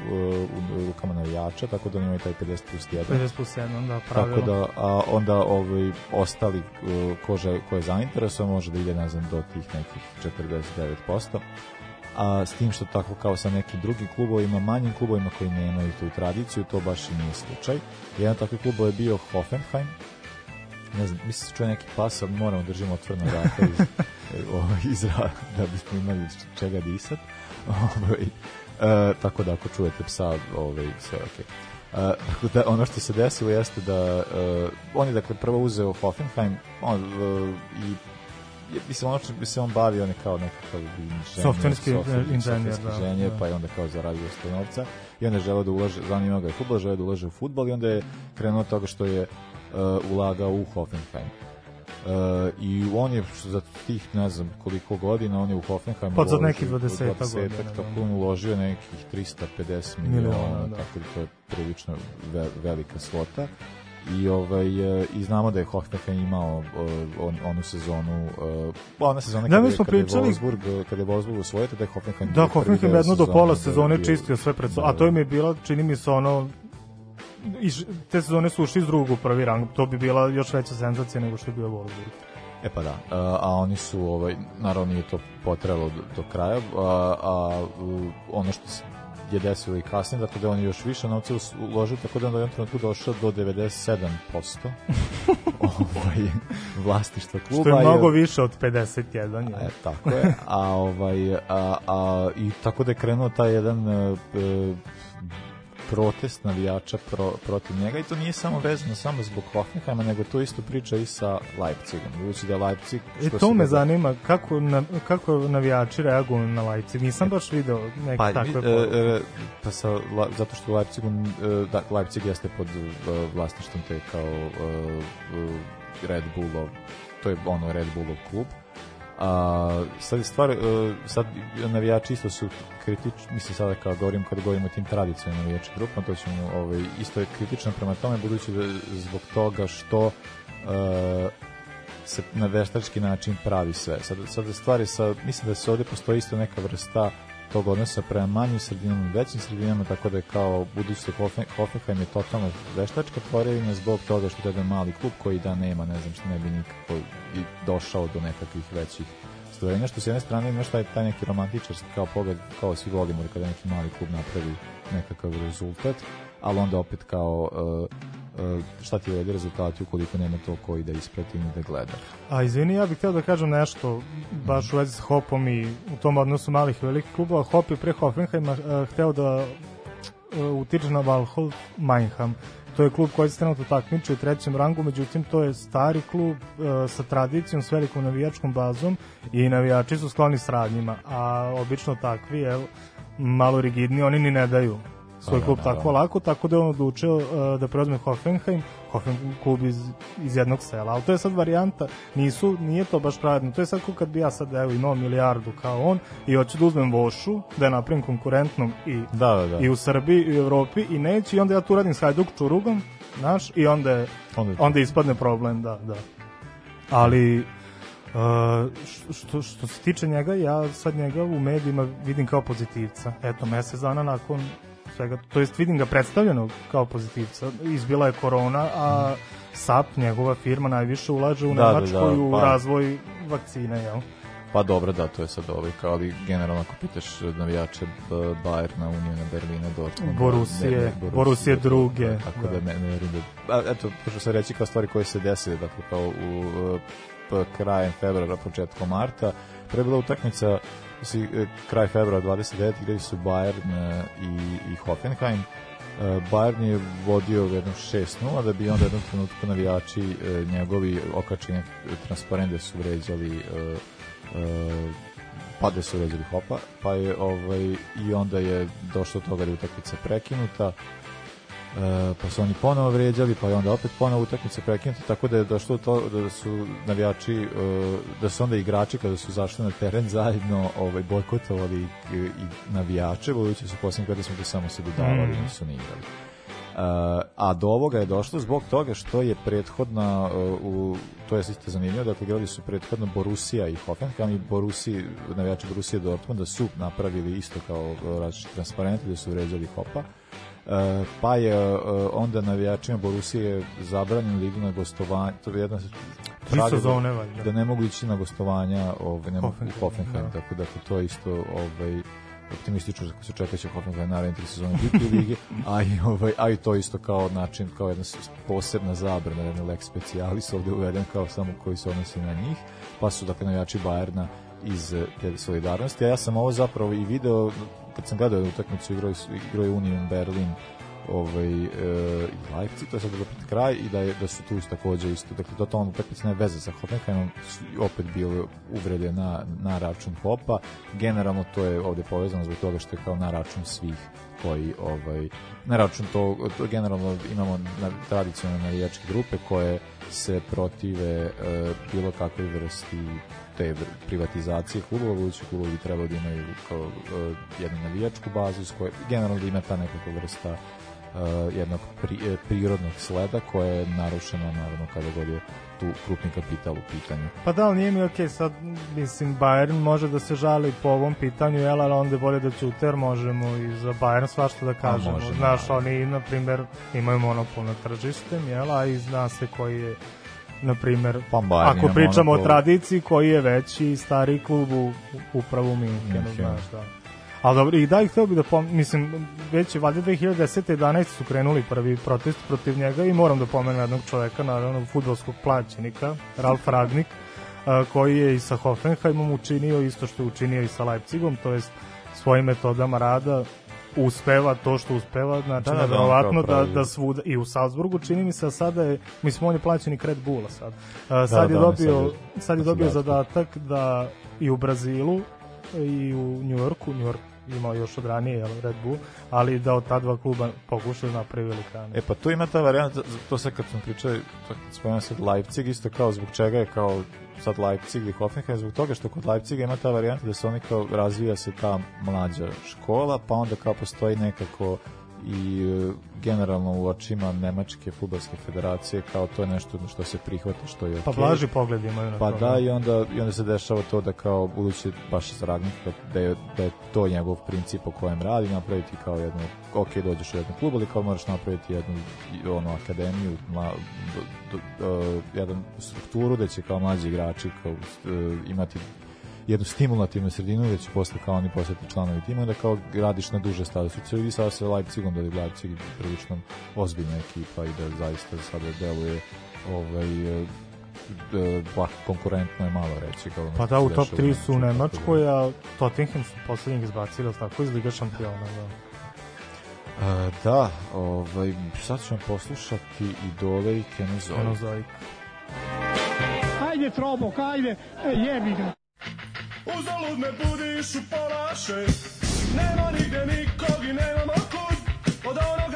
u rukama navijača tako da oni imaju taj 50 plus 1 50 plus 1, da, pravilo. tako da a onda ovaj ostali uh, kože ko je zainteresovan može da ide ne znam do tih nekih 49% a s tim što tako kao sa nekim drugim klubovima, manjim klubovima koji nemaju tu tradiciju, to baš i nije slučaj. Jedan takvi klub je bio Hoffenheim, ne znam, mislim se čuje neki pas, ali moramo držimo otvorena vrata iz, ovaj, iz da bismo imali čega disat. Ovaj, e, tako da ako čujete psa, ovaj, sve je okej. E, tako da ono što se desilo jeste da e, on je dakle prvo uzeo Hoffenheim on, e, i je, mislim, ono što bi se on bavio, on je kao nekakav inženjer, Softverski inženjer, softverski da, inženjer, da. pa je onda kao zaradio sto novca i onda je želeo da ulaže, zanimao ga je futbol, želeo da ulaže u futbol i onda je krenuo od toga što je uh, ulagao u Hoffenheim. Uh, i on je za tih ne znam koliko godina on je u Hoffenheim Pa za nekih 20-ak godina, tako da. on uložio nekih 350 miliona, da. tako da to je prilično ve, velika svota i ovaj e, i znamo da je Hoffenheim imao e, on, onu sezonu e, ona sezona Da, kada, mi je- smo kada je Wolfsburg kada je Wolfsburg osvojio da je Hoffenheim Da, Hoffenheim jedno do pola sezone čistio sve pred so, Da, a to im je bila, čini mi se ono iz, te sezone su ušli iz drugog u prvi rang, to bi bila još veća senzacija nego što je bio Wolfsburg. E pa da, a, a oni su, ovaj, naravno nije to potrelo do, do kraja, a, a ono što se je desilo i kasnije, dakle da je on još više novca uložio, tako da je on u jednom trenutku došao do 97% ovaj, vlasništva kluba. Što je mnogo više od 51. E, tako je. A, ovaj, a, a, I tako da je krenuo taj jedan e, e, protest navijača pro, protiv njega i to nije samo vezano samo zbog Hoffenheima, nego to isto priča i sa Leipzigom. Budući da Leipzig... E, to me zanima, kako, na, kako navijači reaguju na Leipzig. Nisam baš video neke Pa, takve e, e, pa sa, La- zato što Leipzigu, e, da, Leipzig jeste pod e, vlasništvom te kao e, e, Red Bullov, to je ono Red Bullov klub. A, sad stvar, e, sad navijači isto su kritični, mislim sada kao govorim kad govorimo o tim tradicionalnim navijačkim grupama, to ćemo ovaj, isto je kritično prema tome, budući da zbog toga što e, se na veštački način pravi sve. Sad, sad stvari sa, mislim da se ovdje postoji isto neka vrsta tog odnosa prema manjim sredinama i većim sredinama, tako da je kao budući Hoffen- Hoffenheim je totalno veštačka tvorevina zbog toga što je jedan mali klub koji da nema, ne znam što ne bi nikako i došao do nekakvih većih stvorenja, što s jedne strane imaš taj, taj neki romantičarski kao pogled, kao svi volimo da kada neki mali klub napravi nekakav rezultat, ali onda opet kao uh, šta ti vedi rezultati ukoliko nema to koji da isprati ni da gleda. A izvini, ja bih htio da kažem nešto baš u vezi s Hopom i u tom odnosu malih i velikih klubova. Hop je pre Hoffenheima uh, hteo da uh, utiče na Valhall Meinham. To je klub koji se trenutno takmiči u trećem rangu, međutim to je stari klub uh, sa tradicijom, s velikom navijačkom bazom i navijači su skloni sradnjima, a obično takvi, evo, malo rigidni, oni ni ne daju svoj da, klub naravno. tako lako, tako da je on odlučio uh, da preuzme Hoffenheim, Hoffenheim klub iz, iz jednog sela, ali to je sad varijanta, nisu, nije to baš pravedno, to je sad kad bi ja sad evo imao milijardu kao on i hoću da uzmem Vošu, da je napravim konkurentnom i, Da, da, da. i u Srbiji i u Evropi i neće i onda ja tu radim s Hajduk Čurugom, znaš, i onda, je, Onda onda, je- ispadne problem, da, da. Ali, Uh, što, što se tiče njega, ja sad njega u medijima vidim kao pozitivca. Eto, mesec dana nakon svega, to jest vidim ga predstavljenog kao pozitivca. Izbila je korona, a SAP, njegova firma, najviše ulaže u Da, da, Nemačkoj da, u pa- razvoj vakcine, jel? Pa dobro, da, to je sad ovaj, kao ali generalno ako pitaš navijače Bayerna, Unijena, Berlina, Dortmunda, Borusije, Borusije druge, da, tako da, da. ne, ne verujem da... A, eto, pošto sam reći kao stvari koje se desile, dakle, kao u p- krajem februara, početkom marta, pre je bila utakmica si, e, kraj februara 29. gde su Bayern e, i, i Hoffenheim E, Bayern je vodio jednom 6-0 da bi onda jednom trenutku navijači njegovi okačeni transparente su vređali pa da su vređali Hopa pa je ovaj i onda je došlo do toga da je utakmica prekinuta pa su oni ponovo vređali, pa je onda opet ponovo utakmica prekinuta, tako da je došlo do to da su navijači, e, da su onda igrači kada su zašli na teren zajedno ovaj, bojkotovali i, navijače, budući su posljednjih godina smo to samo se dodavali, Mm. nisu ni igrali. A do ovoga je došlo zbog toga što je prethodna e, u to je isto zanimljivo dakle igrali su prethodno Borussia i Hoffenheim i Borussia navijači Borussia Dortmunda su napravili isto kao e, različite transparente gde su vređali Hopa E, pa je e, onda navijačima Borusije zabranjeno da idu na gostovanje to je jedna sezone, valjda. da ne mogu ići na gostovanja ovaj, ne mogu u Hoffenheim, Hoffenheim da. tako da to je isto ovaj, optimistično kako se čeka da će Hoffenheim naredne tri sezone biti u ligi, a i, ovaj, a i to isto kao način, kao jedna posebna zabrana, jedna lex specialis ovde uveden kao samo koji se odnosi na njih, pa su dakle navijači Bajerna iz eh, te solidarnosti, a ja sam ovo zapravo i video kad sam gledao utakmicu igrao, je Union Berlin ovaj, e, Leipzig, to je sad dobro kraj, i da, je, da su tu takođe isto, dakle, totalno utakmica nema veze sa Hoffenheimom, opet bile uvrede na, na račun Hopa, generalno to je ovde povezano zbog toga što je kao na račun svih koji ovaj na račun to, to generalno imamo na, tradicionalne navijačke grupe koje se protive e, bilo kakvoj vrsti te privatizacije klubova, budući klubovi bi trebalo da imaju kao e, jednu navijačku bazu koje generalno da ima ta nekakva vrsta jednog pri, e, prirodnog sleda koje je narušeno naravno kada god je tu krupni kapital u pitanju. Pa da, ali nije mi okej, sad, mislim, Bayern može da se žali po ovom pitanju, jel, ali onda je bolje da ćute, jer možemo i za Bayern svašta da kažemo. možemo, Znaš, da. oni, na primer, imaju monopol na tržištem, jel, a i zna se koji je na primer, Pa ako pričamo o monopol. tradiciji, koji je veći stari klub u, upravo u Minhenu. znaš, da. Ali dobro, i da ih hteo bi da pom... Mislim, već je valjda 2010. 11. su krenuli prvi protest protiv njega i moram da pomenem jednog čoveka, naravno, futbolskog plaćenika, Ralf Ragnik, koji je i sa Hoffenheimom učinio isto što je učinio i sa Leipzigom, to jest svojim metodama rada uspeva to što uspeva, znači Da, da, da, da, da, da, svuda, i u Salzburgu čini mi se, a sada je, mislim, on je plaćenik Red Bulla sad. A, sad da, je je dobio, sad- sad je sad dobio je zadatak da i u Brazilu i u Njujorku, New York imao još od ranije jel, Red Bull, ali da od ta dva kluba pokušaju da napravi velikane. E pa tu ima ta varijanta, to sad kad smo pričali, spomenuo sad Leipzig, isto kao zbog čega je kao sad Leipzig i Hoffenheim, zbog toga što kod Leipziga ima ta varijanta da se oni kao razvija se ta mlađa škola, pa onda kao postoji nekako i e, generalno u očima Nemačke futbolske federacije kao to je nešto što se prihvata što je Pa okej. blaži pogled imaju na Pa to. da, i onda, i onda se dešava to da kao budući baš iz Ragnika, da je, da je to njegov princip po kojem radi, napraviti kao jednu, ok, dođeš u jednu klub, ali kao moraš napraviti jednu ono, akademiju, mla, do, do, do, jedan strukturu da će kao mlađi igrači kao, e, imati jednu stimulativnu sredinu gde će posle kao oni postati članovi tima da kao radiš na duže staze. Su vidi sada sa Leipzigom da je Leipzig prilično ozbiljna ekipa i da zaista sada deluje ovaj, lako konkurentno je malo reći. Kao Pa da, se u top dešava 3 u su u Nemačkoj, a Tottenham su poslednjih izbacili, tako iz Liga šampiona. Da. E, da, ovaj, sad ćemo poslušati Idole i Kenozoik. Kenozoik. Ajde, Trobok, ajde, jebi ga. Uzalud me budiš u pola šest Nema nigde nikog i nemamo kud. Od onoga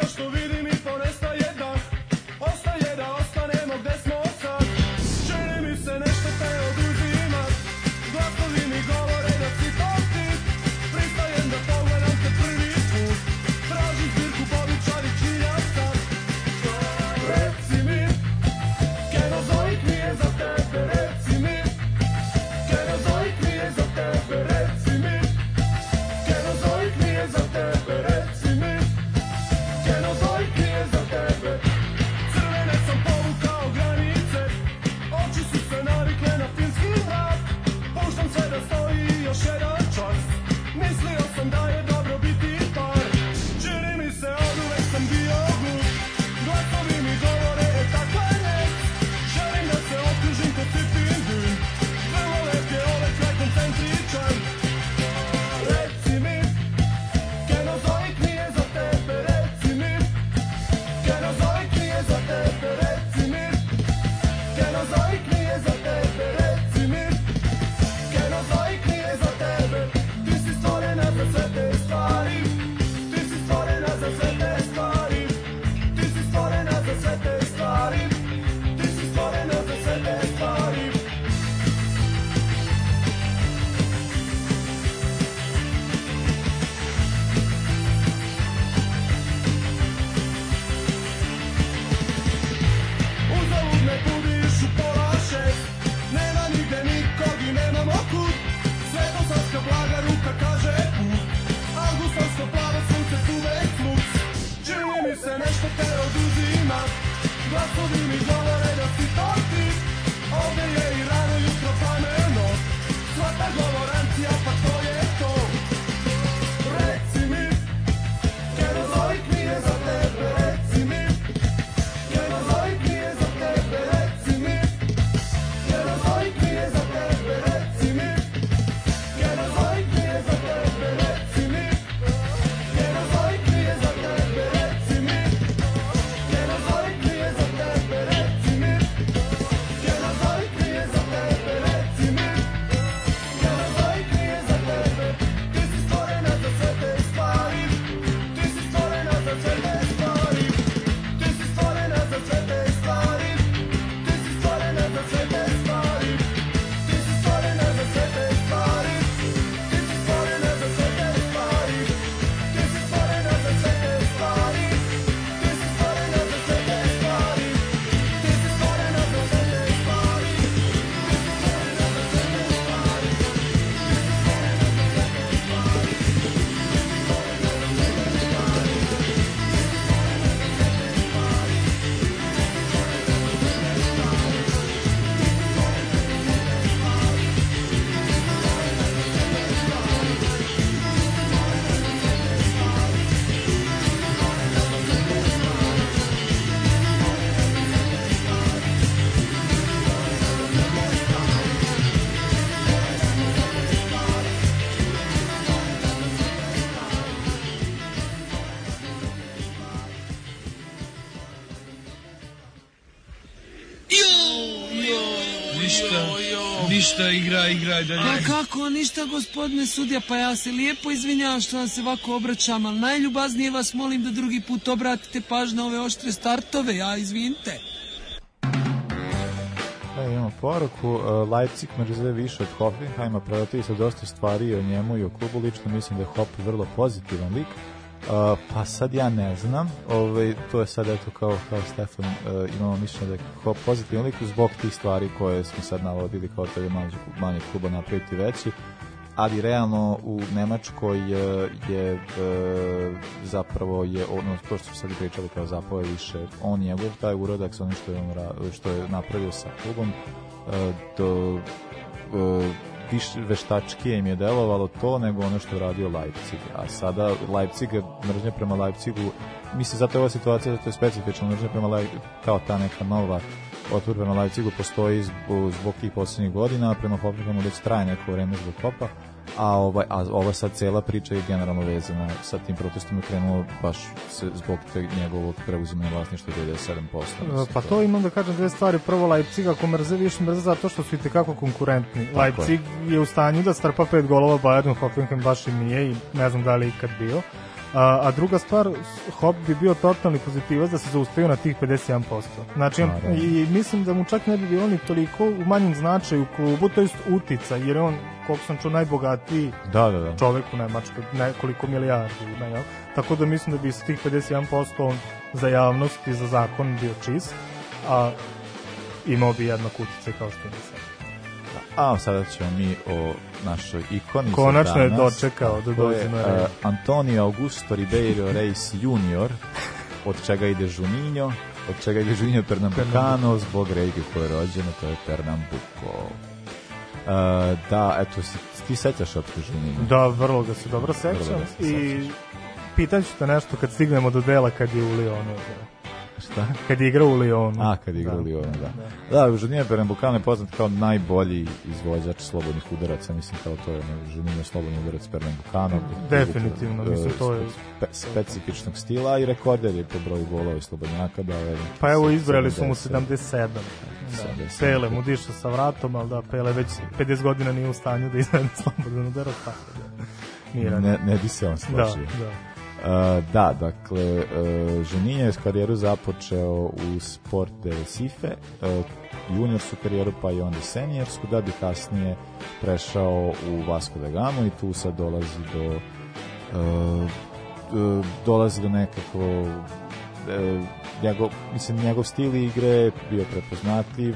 igra, igra, dalje. Pa kako ništa gospodine sudija, pa ja se lijepo izvinjavam što vam se ovako obraćam, ali najljubaznije vas molim da drugi put obratite pažnju na ove oštre startove, ja izvinite. Da, imamo poruku. Uh, Leipzig mrze više od Hoffenheima, prodati se dosta stvari o njemu i o klubu. Lično mislim da je Hop vrlo pozitivan lik. Uh, pa sad ja ne znam, ovaj, to je sad eto kao, kao Stefan, uh, imamo mišljenje da je Hop pozitivan lik zbog tih stvari koje smo sad navodili kao to je manje, manje kluba napraviti veći, ali realno u Nemačkoj je, je e, zapravo je ono to što sad pričali kao zapravo je više on njegov taj uradak sa onim što je, on, što je napravio sa klubom e, do više veštačkije im je delovalo to nego ono što radio Leipzig. A sada Leipzig, mržnja prema Leipzigu, mislim zato je ova situacija, zato je specifična mržnja prema Leipzigu, kao ta neka nova otpor prema Leipzigu postoji zbog, zbog tih poslednjih godina, a prema Hoffenheimu već traje neko vreme zbog Hopa, a, ovaj, a ova sad cela priča je generalno vezana sa tim protestom je krenulo baš se, zbog te, njegovog preuzimanja vlasništva 97%. Pa to imam da kažem dve stvari. Prvo, Leipzig ako mrze, više mrze zato što su i tekako konkurentni. Tako Leipzig je. u stanju da strpa pet golova Bayernu, Hoffenheim baš i nije i ne znam da li je ikad bio. A, a druga stvar, Hop bi bio totalni pozitivac da se zaustavio na tih 51%. Znači, on, Naravno. i mislim da mu čak ne bi bilo ni toliko u manjem značaju u klubu, to jest utica, jer je on, koliko sam čuo, najbogatiji Da, da, da. čovek u Nemačkoj, nekoliko milijardi ima, jel? Tako da mislim da bi sa tih 51% on za javnost i za zakon bio čist, a imao bi jednak uticaj kao što je sad. A sada ćemo mi o našoj ikoni za Konačno je danas. dočekao da dođe je, na red. uh, Antonio Augusto Ribeiro Reis junior, od čega ide Juninho, od čega ide Juninho Pernambucano, zbog regije koje je rođeno, to je Pernambuco. Uh, da, eto, ti sećaš opšte Juninho? Da, vrlo ga se dobro sećam ga se i pitaću te nešto kad stignemo do dela kad je u Lyonu igrao. Šta? Kad je igrao u Lyonu. A, kad igra u Lyonu, da. Da, Juninho Pernambucano je poznat kao najbolji izvođač slobodnih udaraca, mislim kao to je Juninho slobodni udarac Pernambucano. Definitivno, mislim, to je- Spe, specifičnog stila i rekorder je po broju golova i slobodnjaka da je Pa evo, izbrali su mu 70. 77. Da. 77. Pele mu diše sa vratom, ali da, Pele već 50 godina nije u stanju da izvede slobodan udarac, tako da nije ne, ne bi se on složio. Da, da. Uh, da, dakle, uh, Ženinja je karijeru započeo u Sport de Recife, uh, juniorsku karijeru pa i onda seniorsku, da bi kasnije prešao u Vasco da Gamo i tu sad dolazi do uh, dolazi do nekako njegov, mislim, njegov stil igre je bio prepoznatljiv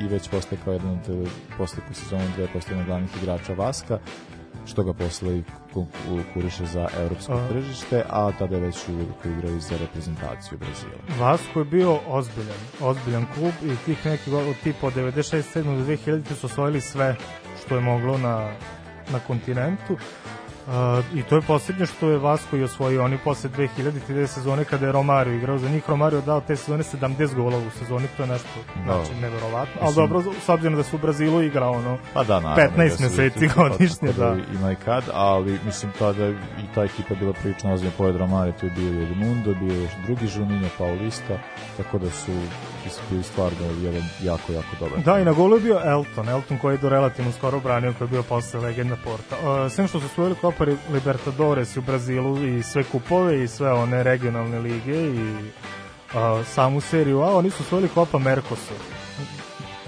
i već postaje kao jedan od posle po sezonu dve postaje jedan glavnih igrača Vaska što ga posle i konkuriše za evropsko A. tržište, a tada je već uvijek igrao za reprezentaciju Brazila. Vasco je bio ozbiljan, ozbiljan klub i tih nekih od tipa od 96. 7. do 2000. su osvojili sve što je moglo na, na kontinentu. Uh, I to je posljednje što je Vasco i osvojio. Oni posle 2000. te sezone kada je Romario igrao za njih, Romario dao te sezone 70 golova u sezoni, to je nešto Da. znači, neverovatno. Ali dobro, s obzirom da su u Brazilu igrao ono, Pa da, naravno. 15 da su meseci godišnje, da. Ima i kad, ali mislim tada i ta ekipa bila prilično ozbiljna pored Romari, tu je bio Edmundo, bio je još drugi Juninho, Paulista, tako da su bili stvarno jedan jako, jako dobar. Da, i na golu je bio Elton, Elton koji je do relativno skoro branio, koji je bio posle legenda Porta. Uh, sem što su svojili Copa Libertadores u Brazilu i sve kupove i sve one regionalne lige i uh, samu seriju A, oni su svojili Copa Mercosur.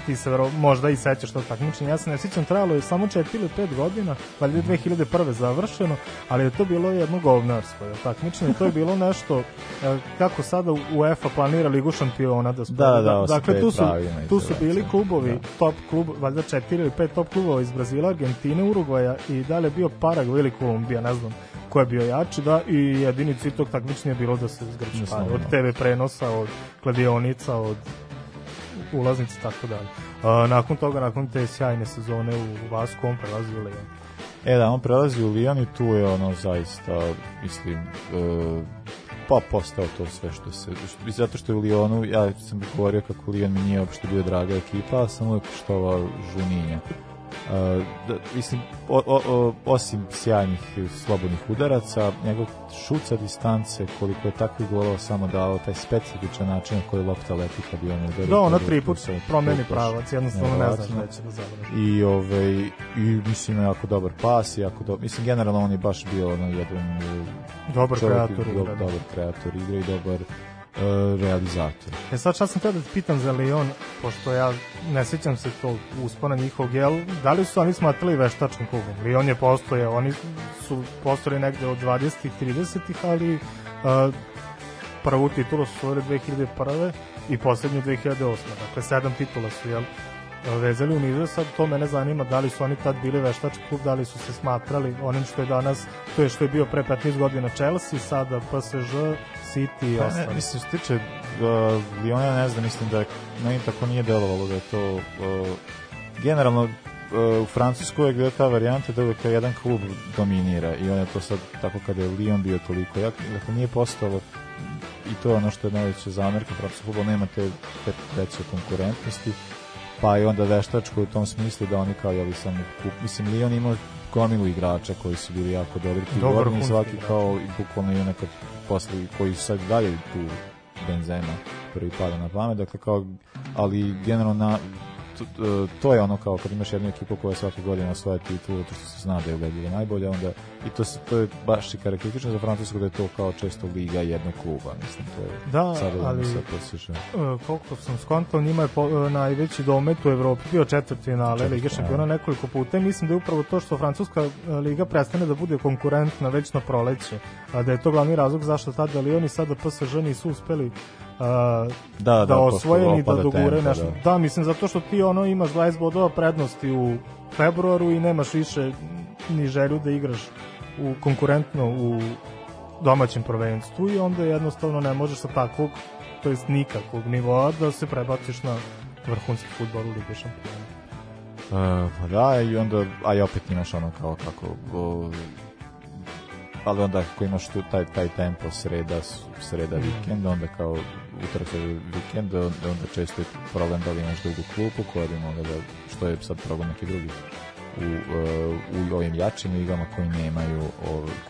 Ti se vero, možda i sećaš tog takmičenja. Ja se ne sjećam, trajalo je samo 4 ili 5 godina, valjda je 2001. završeno, ali je to bilo jedno govnarsko jel, takmičenje. To je bilo nešto, e, kako sada UEFA planira Ligu šampiona da Da, da, da, dakle, tu su, tu su bili da. klubovi, top klub, valjda četiri ili pet top klubova iz Brazila, Argentine, Uruguaja i dalje je bio Paraguay ili Kolumbija, ne znam ko je bio jači, da, i jedini cilj tog takmičenja je bilo da se zgrče Da se od. TV prenosa, od kladionica, od ulaznica i tako dalje. A, nakon toga, nakon te sjajne sezone u Vasku, on prelazi u Leon. E da, on prelazi u Lijan i tu je ono zaista, mislim, e, pa postao to sve što se, što, zato što je u Lijonu, ja sam govorio kako Lijan mi nije uopšte bio draga ekipa, a sam uvek štovao Žuninja. Da, mislim, o, o, o, osim sjajnih slobodnih udaraca, njegov šut sa distance, koliko je takvih golova samo dao, taj specifičan način na koji lopta leti kad je on udari. Da, prvi tri put promeni pravac, jednostavno ne znaš Nevjerovatno. gde će da završi. I, ovaj, I mislim jako dobar pas, jako do, mislim generalno on je baš bio ono jedan Dobar čovjek, kreator do, igre, da. dobar kreator igre i dobar e, realizator. E sad šta sam teo da te pitam za Lyon, pošto ja ne sjećam se tog uspona njihovog, jel, da li su oni smatrali veštačkim klubom? Lyon je postoje, oni su postojali negde od 20-ih, 30-ih, ali uh, prvu titulu su osvojili 2001. i poslednju 2008. Dakle, sedam titula su, jel, vezali u nizu, sad to mene zanima da li su oni tad bili veštački klub, da li su se smatrali onim što je danas, to je što je bio pre 15 godina Chelsea, sada PSG, City i Pa ne, mislim, što tiče uh, Liona, ne znam, mislim da meni tako nije delovalo da je to uh, generalno uh, u Francuskoj je gde ta varijanta da uvek jedan klub dominira i on je to sad tako kada je Lyon bio toliko jak, dakle nije postalo i to je ono što je najveća zamerka francuskog futbola, nema te, te veće konkurentnosti pa i onda veštačko u tom smislu da oni kao jeli samo kup, mislim Lyon imao gomilu igrača koji su bili jako dobri vrhunski svaki kao i bukvalno i onako posle koji su sad dalje tu Benzema prvi pada na pamet, dakle kao ali generalno na to, to je ono kao kad imaš jednu ekipu koja svake godine osvaja titulu, to što se zna da je ubedljivo najbolja, onda i to, se, to je baš i karakteristično za Francusku da je to kao često liga jednog kluba, mislim, to je Da, sada ali sa posješa. e, koliko sam skontao, njima je po, e, najveći domet u Evropi bio četvrt finale Četvrt Lige šampiona nekoliko puta mislim da je upravo to što Francuska e, liga prestane da bude konkurentna već na proleće, a da je to glavni razlog zašto tada Lyon i sada PSG nisu uspeli a, Da, da, da posle osvoje ni da dogure nešto. da. Da. mislim, zato što ti ono imaš 20 bodova prednosti u februaru i nemaš više ni želju da igraš u konkurentno u domaćem prvenstvu i onda jednostavno ne možeš sa takvog, to jest nikakvog nivoa da se prebaciš na vrhunski futbol u Lige šampiona. Uh, pa da, i onda, a i opet imaš ono kao kako, o, ali onda ako imaš tu taj, taj tempo sreda, sreda Mhm. vikend, onda kao utorak sreda vikend, onda onda često je problem da li imaš dugu klupu koja bi mogla da, što je sad problem neki drugi u, uh, u ovim jačim ligama koji nemaju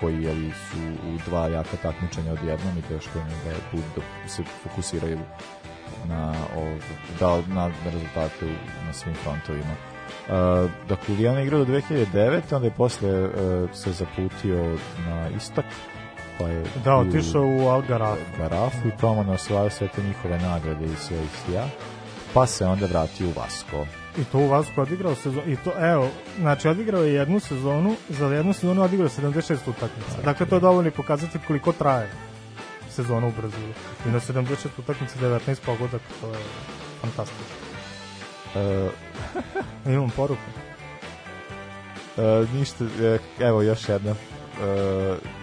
koji jeli, su u dva jaka takmičenja odjednom i teško im da, budu, da se fokusiraju na, o, da, na, rezultate na svim frontovima. Uh, dakle, Lyon je igrao do 2009. onda je posle uh, se zaputio na istok, pa je Da, i u otišao u Algaraf. Garafu i tamo ne osvajao sve te njihove nagrade i sve i ja, pa se onda vratio u Vasko. I to u Vasku odigrao sezonu, i to, evo, znači odigrao je jednu sezonu, za jednu sezonu odigrao 76 utakmica. Dakle, to je dovoljno pokazati koliko traje sezona u Brazilu. I na 76 utakmica 19 pogodak, to je fantastično. Uh, Imam poruku. Uh, ništa, e, evo još jedna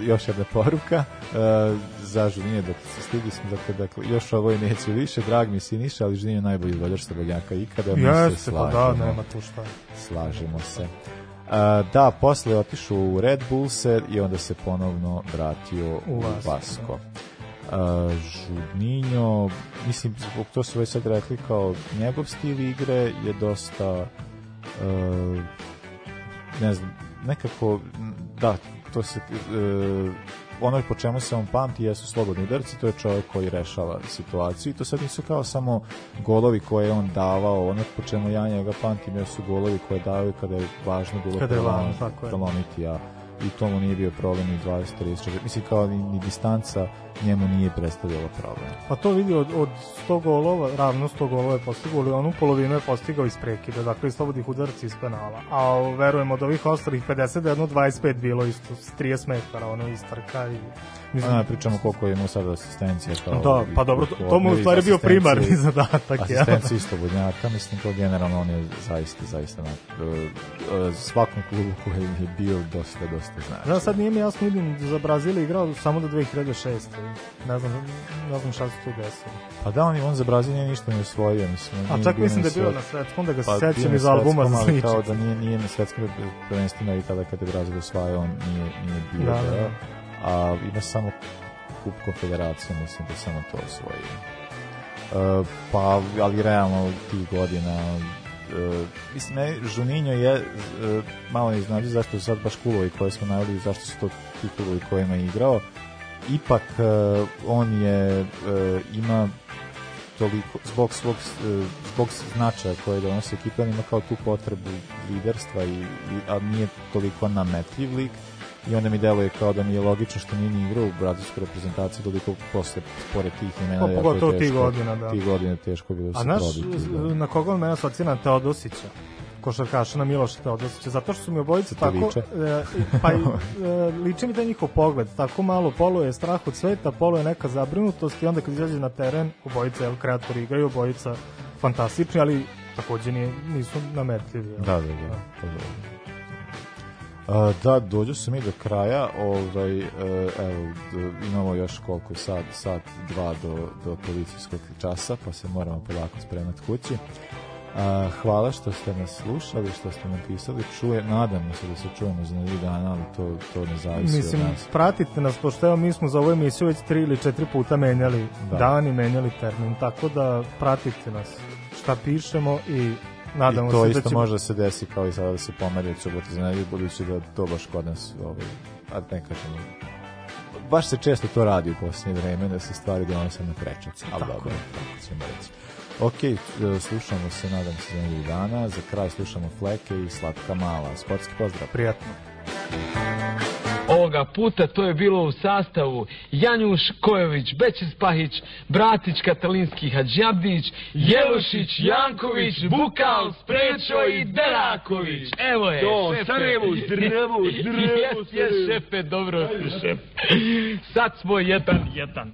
još jedna poruka. Uh, za Žulinje dok se stigli smo dakle, dakle, još ovo i neće više. Drag mi si Niša, ali Žulinje je najbolji izvođač slobodnjaka ikada mi se Jeste, pa da, slažemo. nema tu šta. slažemo se. Uh, da, posle je otišao u Red Bull se i onda se ponovno vratio u, Vasko. Uh, Žudninjo, mislim, zbog to su već sad rekli kao njegov stil igre je dosta uh, ne znam, nekako da, to se uh, ono po čemu se on pamti jesu slobodni udarci, to je čovjek koji rešava situaciju i to sad nisu kao samo golovi koje je on davao, ono po čemu ja njega pamtim jesu golovi koje davaju kada je važno bilo Kada je prelom- važno, tako je. prelomiti, a i to mu nije bio problem ni 20, 30, 40, mislim kao ni, ni distanca njemu nije predstavljala problem. Pa to vidi od, od 100 golova, ravno 100 golova je postigao, ali onu polovinu je postigao iz prekida, dakle iz slobodnih udarci iz penala. A verujem od ovih ostalih 50 da je jedno 25 bilo isto s 30 metara, ono iz trka i... Mislim, a, pričamo koliko je imao sada asistencija. Kao Da, pa dobro, to- to mu stvari bio primarni zadatak, ja. Asistencija isto budnjaka, mislim, to generalno on je zaista, zaista na, uh, uh, svakom klubu koji je bio dosta, dosta znači. Da, sad nije mi jasno, vidim za Brazil je igrao samo do 2006. Ne znam, ne znam šta se tu desilo. Pa da, on, on za Brazil nije ništa ne osvojio, mislim. A čak mislim da je bio na svetskom, da ga Pa, sećam iz albuma za ali kao da nije, nije na svetskom prvenstvima i tada kad je Brazil osvajao, on nije, nije bio Da, da, da. A ima samo kup konfederacije, mislim da samo to osvojio. Uh, pa, ali realno tih godina mislim, meni Žuninjo je e, malo iznenađuje zašto su sad baš klubovi koje smo naveli, zašto su to ti kojima je igrao. Ipak e, on je, e, ima toliko, zbog svog, e, zbog značaja koje donosi ekipa, ima kao tu potrebu liderstva, i, i, a nije toliko nametljiv lik i onda mi deluje kao da mi je logično što nije ni igrao u brazilskoj reprezentaciji toliko posle, pored tih imena. Pa, je pogotovo tih godina, da. Tih godina je teško bilo A se znaš, probiti. da. na koga on mene asocira na Teodosića? košarkaša na Miloša Teodosića, zato što su mi to tako, liče? e, pa e, liči mi taj njihov pogled, tako malo polo je strah od sveta, polo je neka zabrinutost i onda kad izađe na teren, obojica, jel, kreatori igraju, obojica fantastični, ali takođe nije, nisu nametljivi. jel? Da, da, da. Da, dođu se mi do kraja, ovaj, e, evo, imamo još koliko, sat, sat, dva do, do policijskog časa, pa se moramo polako spremati kući. A, hvala što ste nas slušali, što ste nam pisali, čuje, nadamo se da se čujemo za nedelju dana, ali to, to ne zavisi Mislim, od nas. pratite nas, pošto evo mi smo za ovu emisiju već tri ili četiri puta menjali Da. dan i menjali termin, tako da pratite nas šta pišemo i nadamo I to se isto da ćemo... može da se desi kao i sada da se pomeri od subote za nedelju, budući da to baš kod nas, ovaj, a ne kažemo, baš se često to radi u posljednje vreme, da se stvari donose na prečac, ali Tako dobro, tako ćemo reći. Ok, e, slušamo se, nadam se, za nedelju dana, za kraj slušamo Fleke i Slatka Mala. Sportski pozdrav. Prijatno. Ovoga puta to je bilo u sastavu Janjuš Kojović, Bećis Pahić, Bratić Katalinski Hadžabdić, Jelušić, Janković, Bukal, Sprečo i Deraković. Evo je, To, šefe. Sarajevo, zdravo, zdravo, Jes, jes, šefe, dobro ste, šef. Sad smo jedan, jedan.